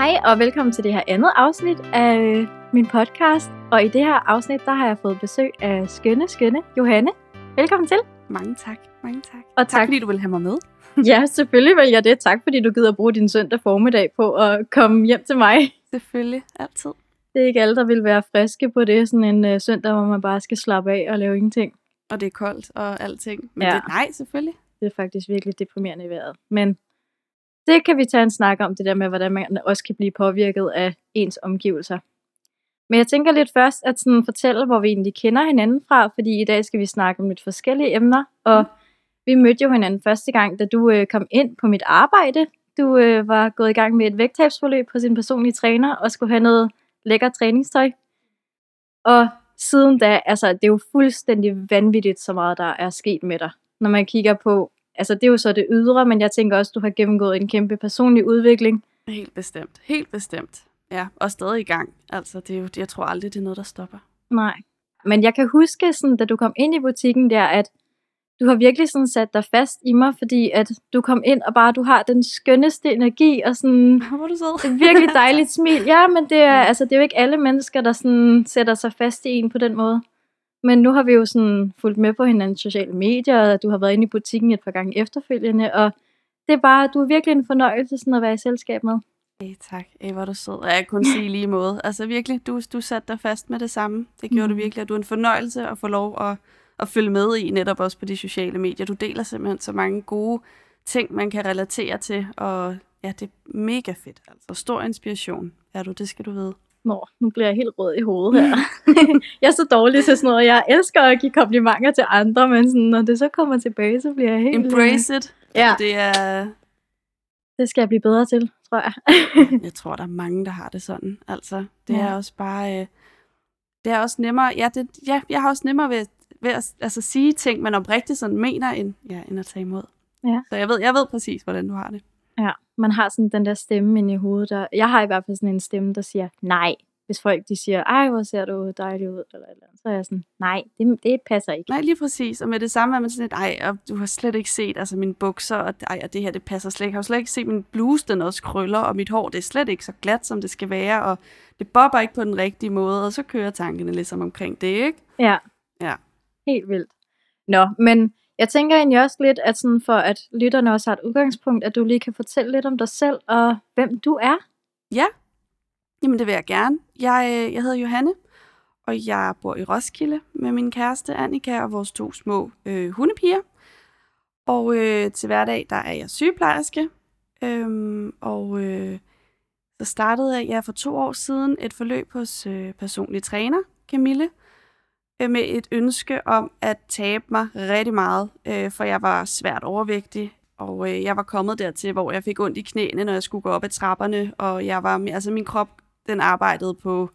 Hej og velkommen til det her andet afsnit af øh, min podcast. Og i det her afsnit, der har jeg fået besøg af skønne, skønne Johanne. Velkommen til. Mange tak, mange tak. Og tak, fordi du vil have mig med. ja, selvfølgelig vil jeg det. Tak fordi du gider bruge din søndag formiddag på at komme hjem til mig. Selvfølgelig, altid. Det er ikke alle, der vil være friske på det, sådan en uh, søndag, hvor man bare skal slappe af og lave ingenting. Og det er koldt og alting. Men ja. det, nej, selvfølgelig. Det er faktisk virkelig deprimerende i vejret. Men det kan vi tage en snak om, det der med, hvordan man også kan blive påvirket af ens omgivelser. Men jeg tænker lidt først at sådan fortælle, hvor vi egentlig kender hinanden fra, fordi i dag skal vi snakke om lidt forskellige emner, og mm. vi mødte jo hinanden første gang, da du øh, kom ind på mit arbejde. Du øh, var gået i gang med et vægttabsforløb på sin personlige træner, og skulle have noget lækker træningstøj. Og siden da, altså det er jo fuldstændig vanvittigt så meget, der er sket med dig. Når man kigger på, altså det er jo så det ydre, men jeg tænker også, du har gennemgået en kæmpe personlig udvikling. Helt bestemt, helt bestemt. Ja, og stadig i gang. Altså, det er jo, jeg tror aldrig, det er noget, der stopper. Nej. Men jeg kan huske, sådan, da du kom ind i butikken der, at du har virkelig sådan sat dig fast i mig, fordi at du kom ind, og bare du har den skønneste energi, og sådan Hvor du så? et virkelig dejligt smil. Ja, men det er, altså, det er jo ikke alle mennesker, der sådan sætter sig fast i en på den måde. Men nu har vi jo sådan fulgt med på hinandens sociale medier, og du har været inde i butikken et par gange efterfølgende, og det er bare, du er virkelig en fornøjelse sådan at være i selskab med. Hey, tak. Hey, hvor du sød. Og jeg kunne sige lige måde. Altså virkelig, du, du satte dig fast med det samme. Det gjorde mm. du virkelig, at du er en fornøjelse at få lov at, at følge med i, netop også på de sociale medier. Du deler simpelthen så mange gode ting, man kan relatere til, og ja, det er mega fedt. Altså stor inspiration er du, det skal du vide. Nå, nu bliver jeg helt rød i hovedet her. jeg er så dårlig til sådan noget. Jeg elsker at give komplimenter til andre, men sådan, når det så kommer tilbage, så bliver jeg helt... Embrace it. Ja. Det er... Det skal jeg blive bedre til, tror jeg. jeg tror, der er mange, der har det sådan. Altså, det ja. er også bare... Øh, det er også nemmere... Ja, det, ja, jeg har også nemmere ved, ved at altså, sige ting, man oprigtigt sådan mener, end, ja, end at tage imod. Ja. Så jeg ved, jeg ved præcis, hvordan du har det. Ja, man har sådan den der stemme inde i hovedet. Der, jeg har i hvert fald sådan en stemme, der siger nej. Hvis folk de siger, ej, hvor ser du dejlig ud, eller, eller så er jeg sådan, nej, det, det passer ikke. Nej, lige præcis. Og med det samme er man sådan lidt, ej, og du har slet ikke set altså mine bukser, og, ej, og det her, det passer slet ikke. Jeg har slet ikke set min bluse, den også krøller, og mit hår, det er slet ikke så glat, som det skal være, og det bobber ikke på den rigtige måde, og så kører tankene ligesom omkring det, ikke? Ja. Ja. Helt vildt. Nå, men jeg tænker egentlig også lidt, at sådan for at lytterne også har et udgangspunkt, at du lige kan fortælle lidt om dig selv og hvem du er. Ja, jamen det vil jeg gerne. Jeg, øh, jeg hedder Johanne, og jeg bor i Roskilde med min kæreste Annika og vores to små øh, hundepiger. Og øh, til hverdag, der er jeg sygeplejerske. Øhm, og øh, så startede jeg ja, for to år siden et forløb hos øh, personlig træner, Camille, øh, med et ønske om at tabe mig rigtig meget, øh, for jeg var svært overvægtig. Og øh, jeg var kommet dertil, hvor jeg fik ondt i knæene, når jeg skulle gå op ad trapperne, og jeg var, altså min krop, den arbejdede på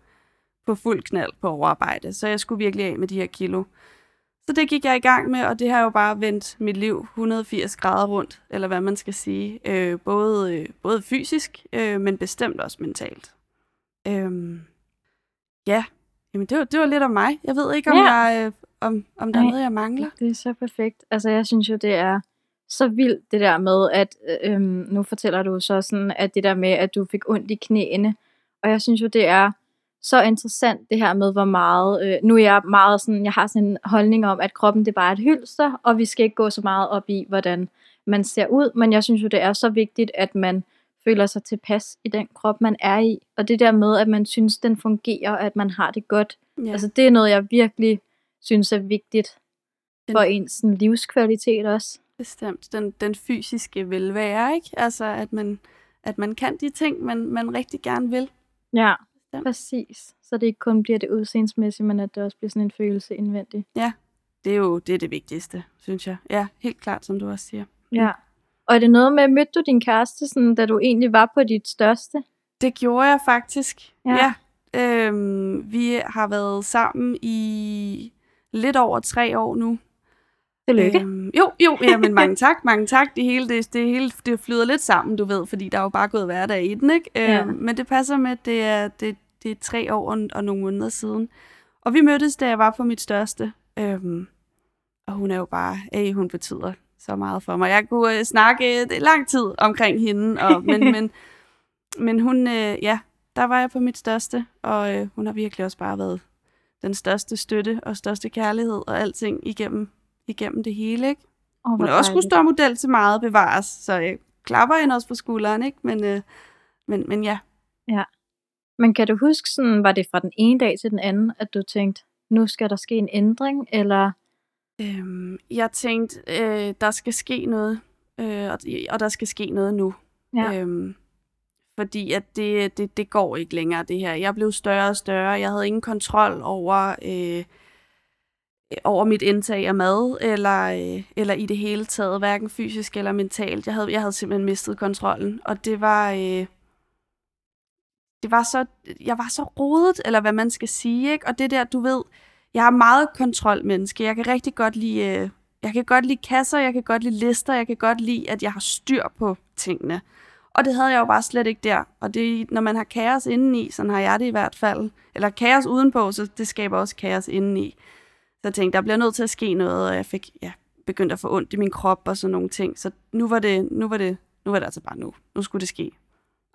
på fuld knald på overarbejde, så jeg skulle virkelig af med de her kilo. Så det gik jeg i gang med, og det har jo bare vendt mit liv 180 grader rundt, eller hvad man skal sige. Øh, både, øh, både fysisk, øh, men bestemt også mentalt. Øhm, ja, Jamen, det var, det var lidt om mig. Jeg ved ikke, om, ja. jeg, øh, om, om der er noget, jeg mangler. Det er så perfekt. Altså, jeg synes jo, det er så vildt, det der med, at øh, øhm, nu fortæller du så sådan, at det der med, at du fik ondt i knæene. Og jeg synes jo, det er så interessant det her med, hvor meget, øh, nu er jeg meget sådan, jeg har sådan en holdning om, at kroppen det er bare et hylster, og vi skal ikke gå så meget op i, hvordan man ser ud, men jeg synes jo, det er så vigtigt, at man føler sig tilpas i den krop, man er i, og det der med, at man synes, den fungerer, at man har det godt, ja. altså det er noget, jeg virkelig synes er vigtigt for den, ens sådan, livskvalitet også. Bestemt, den, den fysiske velvære, ikke? Altså, at man, at man kan de ting, man, man rigtig gerne vil. Ja, Ja. Præcis. Så det ikke kun bliver det udseendsmæssige, men at det også bliver sådan en følelse indvendigt. Ja, det er jo det, er det vigtigste, synes jeg. Ja, helt klart, som du også siger. Ja. Og er det noget med, mødte du din kæreste, sådan, da du egentlig var på dit største? Det gjorde jeg faktisk. Ja. ja. Øhm, vi har været sammen i lidt over tre år nu. Tillykke. Øhm, jo, jo, ja, men mange tak, mange tak. Det hele, det, det hele det flyder lidt sammen, du ved, fordi der er jo bare gået hverdag i den, ikke? Ja. Øhm, men det passer med, at det er, det, det er tre år og, og nogle måneder siden. Og vi mødtes, da jeg var på mit største. Øhm, og hun er jo bare, hey, hun betyder så meget for mig. Jeg kunne uh, snakke det lang tid omkring hende, og, men, men men hun, øh, ja, der var jeg på mit største, og øh, hun har virkelig også bare været den største støtte og største kærlighed og alting igennem, igennem det hele, ikke? Oh, Hun er også skulle stå model til meget bevares, så jeg klapper hende også på skulderen, ikke? Men, øh, men, men ja. Ja. Men kan du huske, sådan, var det fra den ene dag til den anden, at du tænkte, nu skal der ske en ændring, eller? Øhm, jeg tænkte, øh, der skal ske noget, øh, og, og der skal ske noget nu. Ja. Øhm, fordi at det, det, det går ikke længere, det her. Jeg blev større og større. Jeg havde ingen kontrol over, øh, over mit indtag af mad, eller, øh, eller i det hele taget, hverken fysisk eller mentalt. Jeg havde, jeg havde simpelthen mistet kontrollen, og det var... Øh, det var så, jeg var så rodet, eller hvad man skal sige, ikke? Og det der, du ved, jeg er meget kontrolmenneske. Jeg kan rigtig godt lide, øh, jeg kan godt lide kasser, jeg kan godt lide lister, jeg kan godt lide, at jeg har styr på tingene. Og det havde jeg jo bare slet ikke der. Og det, når man har kaos indeni, sådan har jeg det i hvert fald, eller kaos udenpå, så det skaber også kaos indeni. Så jeg tænkte, der bliver nødt til at ske noget, og jeg fik ja, begyndt at få ondt i min krop og sådan nogle ting. Så nu var det, nu var det, nu var det altså bare nu. Nu skulle det ske.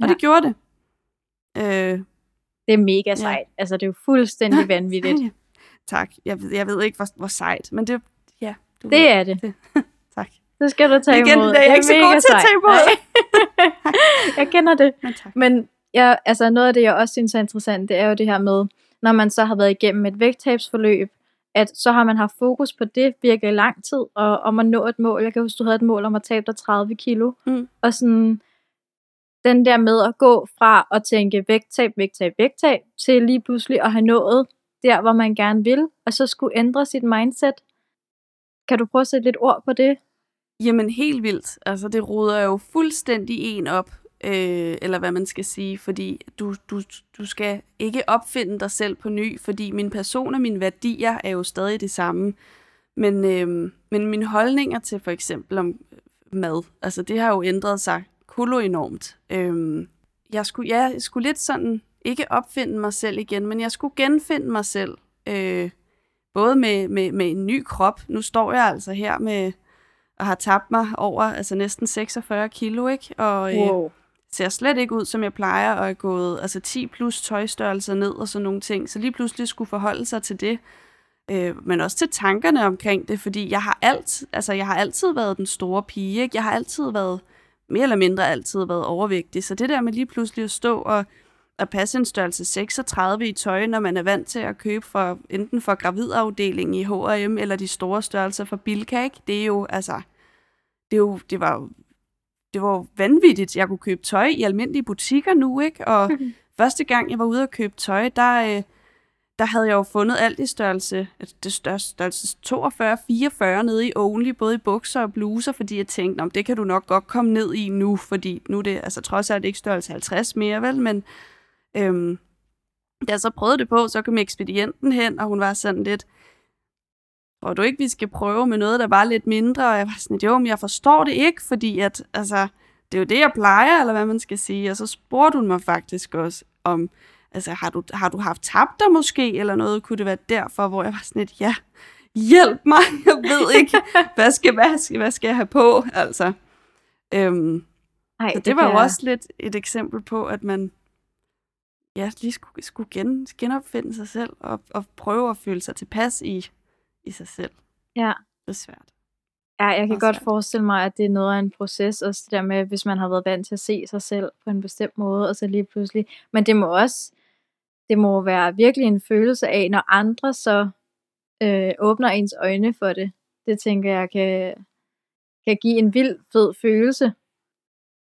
Og Ja. det gjorde det. Øh, Det er mega sejt. Altså, det er jo fuldstændig vanvittigt. Tak. Jeg, ved- jeg ved ikke, hvor, hvor sejt, men det, ja. Du ved. Det er det. Tak. Det skal du tage Igen, imod. er jeg ikke så god til at tage imod. Jeg kender det. Men tak. Men ja, altså noget af det, jeg også synes er interessant, det er jo det her med, når man så har været igennem et vægttabsforløb, at så har man haft fokus på det virkelig lang tid, og om at nå et mål. Jeg kan huske, du havde et mål om at tabe dig 30 kilo. Mm. Og sådan, den der med at gå fra at tænke vægttab, vægttab, vægttab, til lige pludselig at have nået der, hvor man gerne vil, og så skulle ændre sit mindset. Kan du prøve at sætte lidt ord på det? Jamen helt vildt. Altså det ruder jo fuldstændig en op, øh, eller hvad man skal sige, fordi du, du, du skal ikke opfinde dig selv på ny, fordi min person og mine værdier er jo stadig det samme. Men, øh, men mine holdninger til for eksempel om øh, mad, altså det har jo ændret sig kolo enormt. Øh, jeg, skulle, ja, jeg skulle lidt sådan, ikke opfinde mig selv igen, men jeg skulle genfinde mig selv. Øh, både med, med, med en ny krop. Nu står jeg altså her med og har tabt mig over altså næsten 46 kilo, ikke? Og øh, ser slet ikke ud, som jeg plejer, og er gået altså 10 plus tøjstørrelser ned og sådan nogle ting. Så lige pludselig skulle forholde sig til det. Øh, men også til tankerne omkring det, fordi jeg har, alt, altså, jeg har altid været den store pige. Ikke? Jeg har altid været, mere eller mindre altid været overvægtig. Så det der med lige pludselig at stå og at passe en størrelse 36 i tøj, når man er vant til at købe for, enten for gravidafdelingen i H&M eller de store størrelser for Bilka, ikke? det er jo, altså, det, er jo, det var jo det var jo vanvittigt. Jeg kunne købe tøj i almindelige butikker nu, ikke? Og første gang, jeg var ude og købe tøj, der, øh, der havde jeg jo fundet alt i størrelse, altså det største størrelse 42, 44 nede i Only, både i bukser og bluser, fordi jeg tænkte, om det kan du nok godt komme ned i nu, fordi nu er det, altså trods alt ikke størrelse 50 mere, vel, men øhm, da jeg så prøvede det på, så kom ekspedienten hen, og hun var sådan lidt, tror du ikke, vi skal prøve med noget, der var lidt mindre? Og jeg var sådan lidt, jo, men jeg forstår det ikke, fordi at, altså, det er jo det, jeg plejer, eller hvad man skal sige. Og så spurgte hun mig faktisk også om, altså, har du, har du haft tabt dig måske, eller noget? Kunne det være derfor, hvor jeg var sådan lidt, ja, hjælp mig, jeg ved ikke, hvad skal, hvad skal, hvad skal jeg have på, altså. Øhm, Ej, så det var jo også lidt et eksempel på, at man ja, lige skulle, skulle gen, genopfinde sig selv og, og prøve at føle sig tilpas i, i sig selv. Ja. Det er svært. Ja, jeg kan godt svært. forestille mig, at det er noget af en proces, også det der med, hvis man har været vant til at se sig selv på en bestemt måde, og så lige pludselig. Men det må også, det må være virkelig en følelse af, når andre så øh, åbner ens øjne for det. Det tænker jeg kan, kan give en vild fed følelse.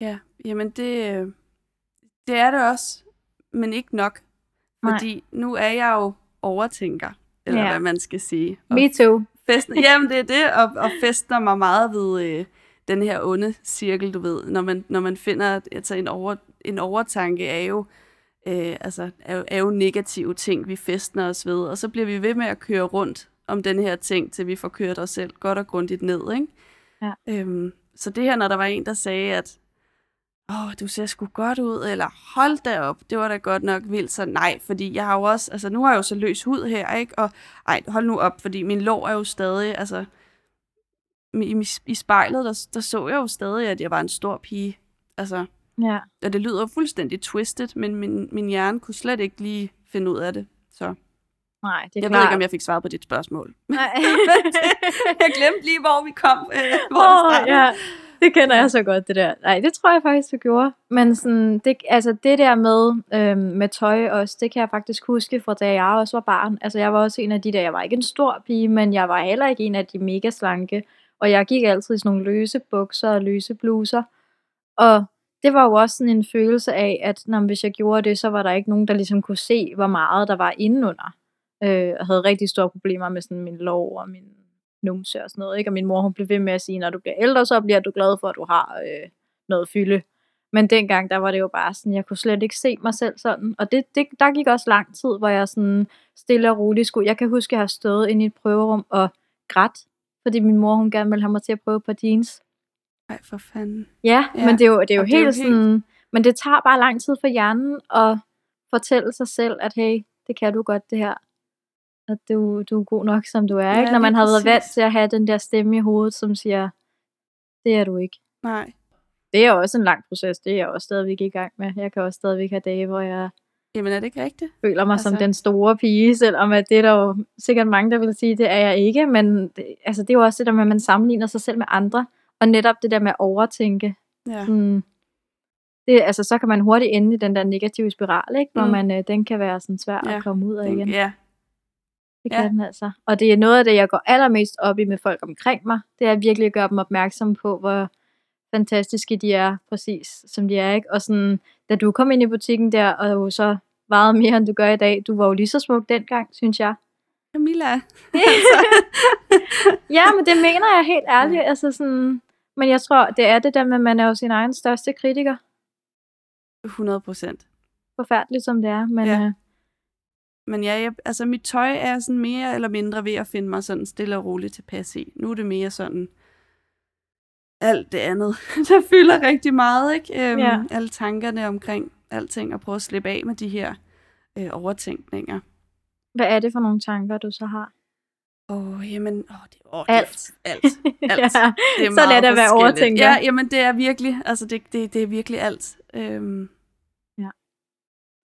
Ja, jamen det, øh, det er det også, men ikke nok. Nej. Fordi nu er jeg jo overtænker, eller Ja. hvad man skal sige. Og Me too. festen, jamen det er det, og, og festner mig meget ved øh, den her onde cirkel, du ved. Når man, når man finder, altså en, over, en overtanke er jo, øh, altså, er, jo, er jo negative ting, vi festner os ved, og så bliver vi ved med at køre rundt om den her ting, til vi får kørt os selv godt og grundigt ned, ikke? Ja. Øhm, så det her, når der var en, der sagde, at åh, du ser sgu godt ud, eller hold da op, det var da godt nok vildt, så nej, fordi jeg har jo også, altså nu har jeg jo så løs hud her, ikke, og ej, hold nu op, fordi min lår er jo stadig, altså, i, i, spejlet, der, der så jeg jo stadig, at jeg var en stor pige, altså, Ja. Og det lyder fuldstændig twisted, men min, min hjerne kunne slet ikke lige finde ud af det. Så Nej, det er jeg klart. ved ikke, om jeg fik svaret på dit spørgsmål. Nej. jeg glemte lige, hvor vi kom. Øh, hvor Åh, det startede. ja. Det kender jeg så godt, det der. Nej, det tror jeg faktisk, du gjorde. Men sådan, det, altså det der med, øhm, med tøj også, det kan jeg faktisk huske fra da jeg også var barn. Altså jeg var også en af de der, jeg var ikke en stor pige, men jeg var heller ikke en af de mega slanke. Og jeg gik altid i sådan nogle løse bukser og løse bluser. Og det var jo også sådan en følelse af, at når, hvis jeg gjorde det, så var der ikke nogen, der ligesom kunne se, hvor meget der var indenunder. Øh, jeg havde rigtig store problemer med sådan min lov og min numse og sådan noget. Ikke? Og min mor hun blev ved med at sige, når du bliver ældre, så bliver du glad for, at du har øh, noget fylde. Men dengang, der var det jo bare sådan, jeg kunne slet ikke se mig selv sådan. Og det, det, der gik også lang tid, hvor jeg sådan stille og roligt skulle. Jeg kan huske, at jeg har stået inde i et prøverum og grædt, fordi min mor, hun gerne ville have mig til at prøve på jeans. Ej, for fanden. Ja, Ja, men det er jo, det er jo og helt det er jo sådan... Men det tager bare lang tid for hjernen at fortælle sig selv, at hey, det kan du godt det her. At du, du er god nok, som du er. Ja, ikke? Når man har været vant præcis. til at have den der stemme i hovedet, som siger, det er du ikke. Nej. Det er også en lang proces. Det er jeg også stadigvæk i gang med. Jeg kan også stadigvæk have dage, hvor jeg Jamen, er det ikke rigtigt? føler mig altså... som den store pige, selvom at det er der jo sikkert mange, der vil sige, det er jeg ikke. Men det, altså, det er jo også det der med, at man sammenligner sig selv med andre. Og netop det der med at overtænke. Ja. Sådan, det, altså, så kan man hurtigt ende i den der negative spiral, ikke? hvor Mm. man, øh, den kan være sådan svær Ja. at komme ud af igen. Ja. Det Ja. kan den altså. Og det er noget af det, jeg går allermest op i med folk omkring mig. Det er at virkelig gøre dem opmærksom på, hvor fantastiske de er, præcis som de er. Ikke? Og sådan, da du kom ind i butikken der, og jo så vejede mere, end du gør i dag, du var jo lige så smuk dengang, synes jeg. Camilla. Ja, men det mener jeg helt ærligt. Altså sådan, men jeg tror, det er det der med, at man er jo sin egen største kritiker. 100 procent. Forfærdeligt som det er. Men Ja. ja. øh, Men ja, jeg, altså mit tøj er sådan mere eller mindre ved at finde mig sådan stille og roligt tilpas i. Nu er det mere sådan alt det andet, der fylder rigtig meget, ikke? Øhm, Ja. Alle tankerne omkring alting, og prøve at slippe af med de her øh, overtænkninger. hvad er det for nogle tanker, du så har? Åh, oh, jamen, åh, det, åh, Alt. Er, alt. alt. ja. Det er Så lad det være overtænker. Ja, jamen det er virkelig, altså det, det, det er virkelig alt. Øhm,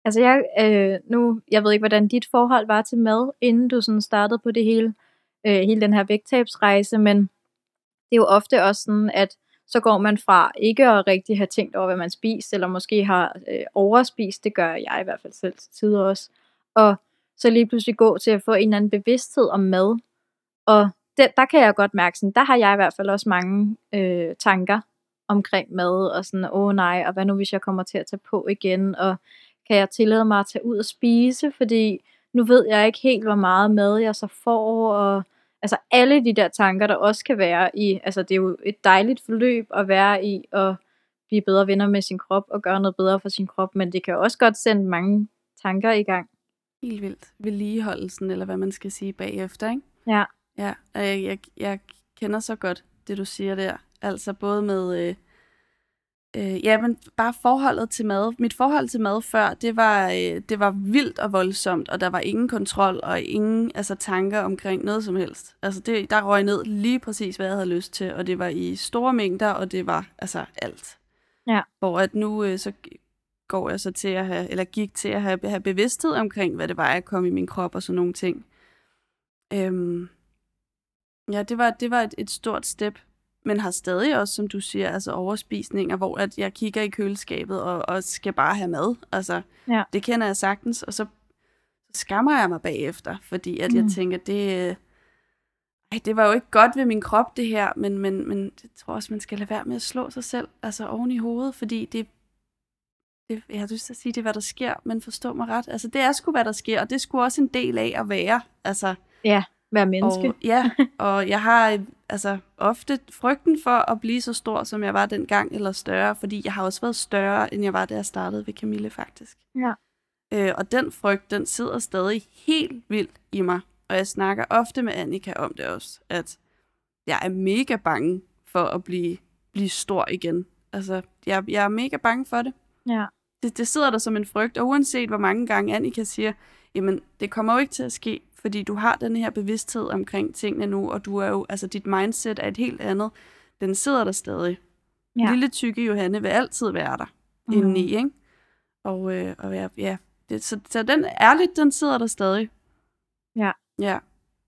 Altså jeg, øh, nu, jeg ved ikke, hvordan dit forhold var til mad, inden du sådan startede på det hele, øh, hele den her vægttabsrejse, men det er jo ofte også sådan, at så går man fra ikke at rigtig have tænkt over, hvad man spiser, eller måske har øh, overspist, det gør jeg i hvert fald selv til tider også, og så lige pludselig gå til at få en eller anden bevidsthed om mad, og det, der kan jeg godt mærke, sådan, der har jeg i hvert fald også mange øh, tanker omkring mad, og sådan, åh oh, nej, og hvad nu hvis jeg kommer til at tage på igen, og kan jeg tillade mig at tage ud og spise, fordi nu ved jeg ikke helt, hvor meget mad jeg så får, og altså alle de der tanker, der også kan være i, altså det er jo et dejligt forløb at være i, og blive bedre venner med sin krop, og gøre noget bedre for sin krop, men det kan også godt sende mange tanker i gang. helt vildt. Vedligeholdelsen, eller hvad man skal sige bagefter, ikke? Ja. Ja, jeg, jeg, jeg kender så godt det, du siger der. Altså både med, øh, øh, ja, men bare forholdet til mad. Mit forhold til mad før, det var, øh, det var vildt og voldsomt, og der var ingen kontrol og ingen altså, tanker omkring noget som helst. Altså det, der røg ned lige præcis, hvad jeg havde lyst til, og det var i store mængder, og det var altså alt. Ja. Hvor at nu øh, så går jeg så til at have, eller gik til at have, have bevidsthed omkring, hvad det var, jeg kom i min krop og sådan nogle ting. Øhm, ja, det var, det var et, et stort step, men har stadig også, som du siger, altså overspisninger, hvor at jeg kigger i køleskabet og, og skal bare have mad. Altså, Ja. det kender jeg sagtens, og så skammer jeg mig bagefter, fordi at mm. jeg tænker, det, øh, det var jo ikke godt ved min krop, det her, men, men, men jeg tror også, man skal lade være med at slå sig selv altså oven i hovedet, fordi det, det jeg har lyst til at sige, det er, hvad der sker, men forstå mig ret. Altså, det er sgu, hvad der sker, og det er sgu også en del af at være. Altså, Være menneske. og, ja, og jeg har altså ofte frygten for at blive så stor, som jeg var dengang, eller større, fordi jeg har også været større, end jeg var, da jeg startede ved Camille, faktisk. Ja. Øh, og den frygt, den sidder stadig helt vildt i mig. Og jeg snakker ofte med Annika om det også, at jeg er mega bange for at blive, blive stor igen. Altså, jeg, jeg er mega bange for det. Ja. det. Det sidder der som en frygt, og uanset hvor mange gange Annika siger, jamen, det kommer jo ikke til at ske, fordi du har den her bevidsthed omkring tingene nu, og du er jo, altså dit mindset er et helt andet. Den sidder der stadig. Ja. Lille tykke Johanne vil altid være der. mm. indeni, ikke? Og, øh, og ja, ja det, så, så den ærligt, den sidder der stadig. Ja. Ja,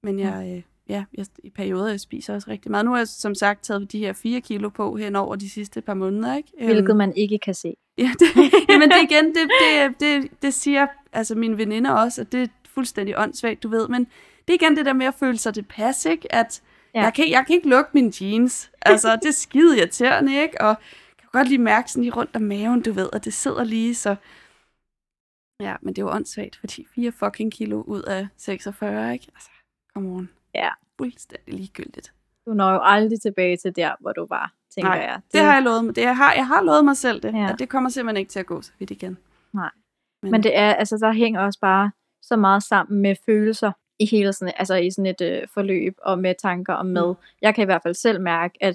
men jeg, øh, ja, jeg, i perioder jeg spiser også rigtig meget. Nu har jeg som sagt taget de her 4 kilo på hen over de sidste par måneder, ikke? Hvilket øhm, man ikke kan se. Ja, det, jamen det igen, det, det, det, det siger altså mine veninder også, at det fuldstændig åndssvagt, du ved, men det er igen det der med at føle sig tilpas, ikke? At ja. jeg, kan, jeg kan ikke lukke mine jeans. Altså, det er skide irriterende, ikke? Og jeg kan godt lige mærke sådan lige rundt om maven, du ved, at det sidder lige, så... Ja, men det er jo åndssvagt, fordi 4 fucking kilo ud af 46, ikke? Altså, come on. Ja. Fuldstændig ligegyldigt. Du når jo aldrig tilbage til der, hvor du var, tænker Nej, jeg. Det, det har jeg lovet mig. Det, jeg, har, jeg har lovet mig selv det, Ja. at det kommer simpelthen ikke til at gå så vidt igen. Nej. Men, Men det er, altså, der hænger også bare så meget sammen med følelser i hele sådan, altså i sådan et øh, forløb, og med tanker og mad. Mm. Jeg kan i hvert fald selv mærke, at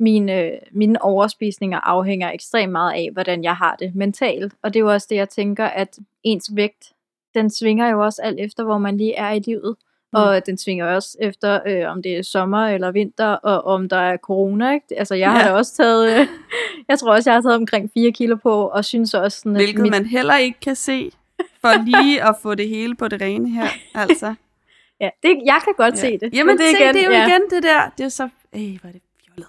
mine, øh, mine overspisninger afhænger ekstremt meget af, hvordan jeg har det mentalt. Og det er jo også det, jeg tænker, at ens vægt, den svinger jo også alt efter, hvor man lige er i livet. Mm. Og den svinger også efter, øh, om det er sommer eller vinter, og om der er corona. Ikke? Altså, jeg har Ja. da også taget, øh, jeg tror også, jeg har taget omkring 4 kilo på, og synes også sådan, at Hvilket mit, man heller ikke kan se, for lige at få det hele på det rene her, altså. ja, det, jeg kan godt Ja. se det. Jamen, Men det, se, det er jo ja. igen det der. Det er så... Ej, hvor er det fjollet.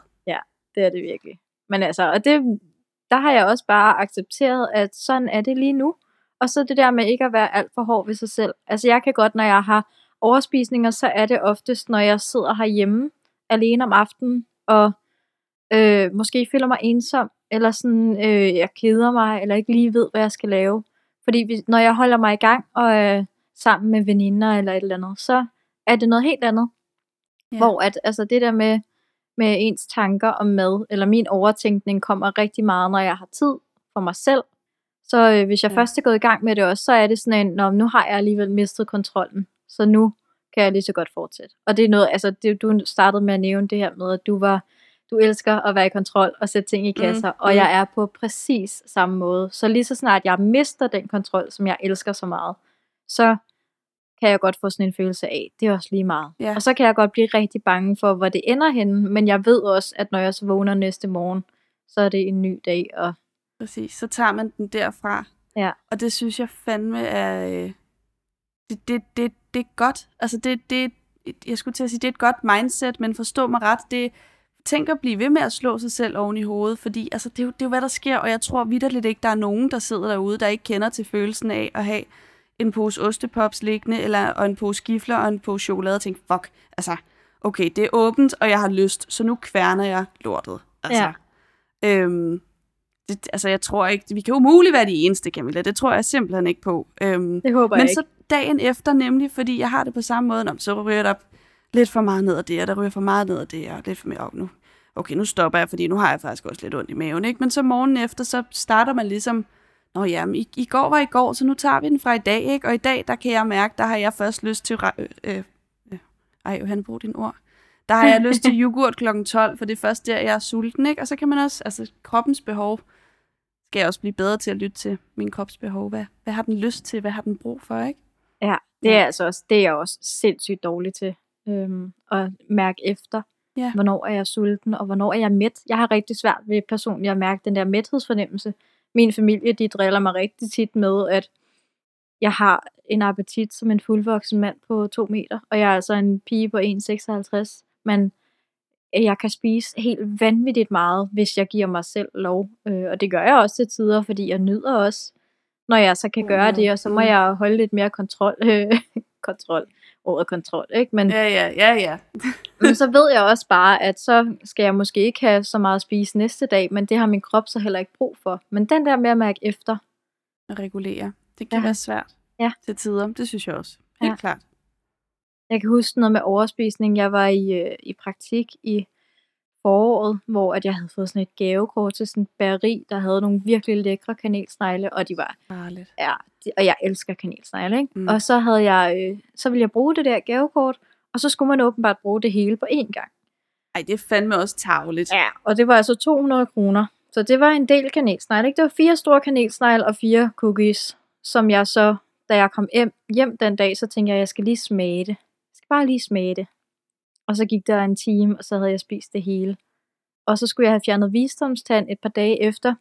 det er det virkelig. Men altså, og det, der har jeg også bare accepteret, at sådan er det lige nu. Og så det der med ikke at være alt for hård ved sig selv. Altså jeg kan godt, når jeg har overspisninger, så er det oftest, når jeg sidder herhjemme alene om aftenen, og øh, måske føler mig ensom, eller sådan, øh, jeg keder mig, eller ikke lige ved, hvad jeg skal lave. Fordi hvis, når jeg holder mig i gang, og er sammen med veninder eller et eller andet, så er det noget helt andet. Ja. Hvor at, altså det der med, med ens tanker om mad, eller min overtænkning kommer rigtig meget, når jeg har tid for mig selv. Så øh, hvis jeg ja. først er gået i gang med det også, så er det sådan en, Nå, nu har jeg alligevel mistet kontrollen, så nu kan jeg lige så godt fortsætte. Og det er noget, altså det, du startede med at nævne det her med, at du var, du elsker at være i kontrol og sætte ting i kasser, mm. og mm. jeg er på præcis samme måde. Så lige så snart jeg mister den kontrol, som jeg elsker så meget, så kan jeg godt få sådan en følelse af, det er også lige meget. Ja. Og så kan jeg godt blive rigtig bange for, hvor det ender henne, men jeg ved også, at når jeg så vågner næste morgen, så er det en ny dag, og Præcis. Så tager man den derfra. Ja. Og det synes jeg fandme er... Øh, det, det, det, det er godt. Altså, det, det, jeg skulle til at sige, det er et godt mindset, men forstå mig ret, det tænk at blive ved med at slå sig selv oven i hovedet, fordi altså, det, er jo, det er jo, hvad der sker, og jeg tror vidderligt ikke, der er nogen, der sidder derude, der ikke kender til følelsen af at have en pose ostepops liggende, eller, og en pose gifler og en pose chokolade, og tænke, fuck, altså, okay, det er åbent, og jeg har lyst, så nu kværner jeg lortet. Altså, øhm, det, altså, jeg tror ikke, vi kan umuligt være de eneste, Camilla, det tror jeg simpelthen ikke på. Øhm, det håber men jeg så ikke. dagen efter nemlig, fordi jeg har det på samme måde, Nå, så ryger der lidt for meget ned af det, og der ryger for meget ned af det, og lidt for mere op nu. Okay, nu stopper jeg, fordi nu har jeg faktisk også lidt ondt i maven, ikke? Men så morgenen efter, så starter man ligesom, Nå ja, men i, i går var i går, så nu tager vi den fra i dag, ikke? Og i dag, der kan jeg mærke, der har jeg først lyst til... Øh, øh, øh, ej, Johanne, brug dine ord. Der har jeg lyst til yoghurt kl. 12, for det er først der, jeg er sulten, ikke? Og så kan man også, altså kroppens behov, skal jeg også blive bedre til at lytte til min krops behov. Hvad, hvad har den lyst til? Hvad har den brug for, ikke? Ja, det Ja. er altså også, det er jeg også sindssygt dårlig til. Øhm, at mærke efter, Ja. hvornår er jeg sulten, og hvornår er jeg mæt. Jeg har rigtig svært ved personligt at mærke den der mæthedsfornemmelse. Min familie, de driller mig rigtig tit med, at jeg har en appetit som en fuldvoksen mand på to meter, og jeg er altså en pige på 1,56, men jeg kan spise helt vanvittigt meget, hvis jeg giver mig selv lov. Øh, og det gør jeg også til tider, fordi jeg nyder også, når jeg så kan gøre det, og så må Mhm. jeg holde lidt mere kontrol. Kontrol. Ordet kontrol, ikke? Men, Ja, ja, ja, ja. men så ved jeg også bare, at så skal jeg måske ikke have så meget at spise næste dag, men det har min krop så heller ikke brug for. Men den der med at mærke efter, At regulere. Det kan Ja. være svært Ja. til tider. Det synes jeg også. Helt Ja. klart. Jeg kan huske noget med overspisning. Jeg var i, øh, i praktik i foråret, hvor at jeg havde fået sådan et gavekort til sådan et bageri, der havde nogle virkelig lækre kanelsnegle, og de var, Farligt. ja, de, og jeg elsker kanelsnegle, ikke? Mm. Og så havde jeg, øh, så ville jeg bruge det der gavekort, og så skulle man åbenbart bruge det hele på én gang. Ej, det er fandme også tavligt. Ja, og det var altså 200 kroner. Så det var en del kanelsnegle, ikke? Det var fire store kanelsnegle og fire cookies, som jeg så, da jeg kom hjem, hjem den dag, så tænkte jeg, at jeg skal lige smage det. Jeg skal bare lige smage det. Og så gik der en time, og så havde jeg spist det hele. Og så skulle jeg have fjernet visdomstand et par dage efter.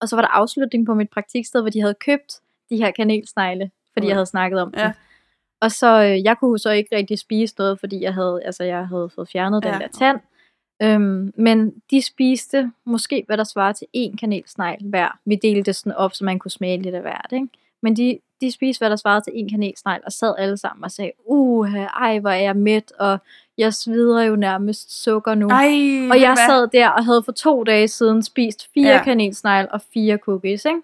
Og så var der afslutning på mit praktiksted, hvor de havde købt de her kanelsnegle, fordi Okay. jeg havde snakket om Ja. det. Og så, øh, jeg kunne så ikke rigtig spise noget, fordi jeg havde, altså, jeg havde fået fjernet den Ja. der tand. Øhm, men de spiste måske, hvad der svarer til én kanelsnegl hver. Vi delte det sådan op, så man kunne smage lidt af hvert, ikke? Men de, de spiste, hvad der svarede til én kanelsnegl, og sad alle sammen og sagde, uha, ej, hvor er jeg mæt, og jeg sveder jo nærmest sukker nu. Ej, og jeg hvad? sad der og havde for to dage siden spist fire Ja. kanelsnegle og fire cookies, ikke?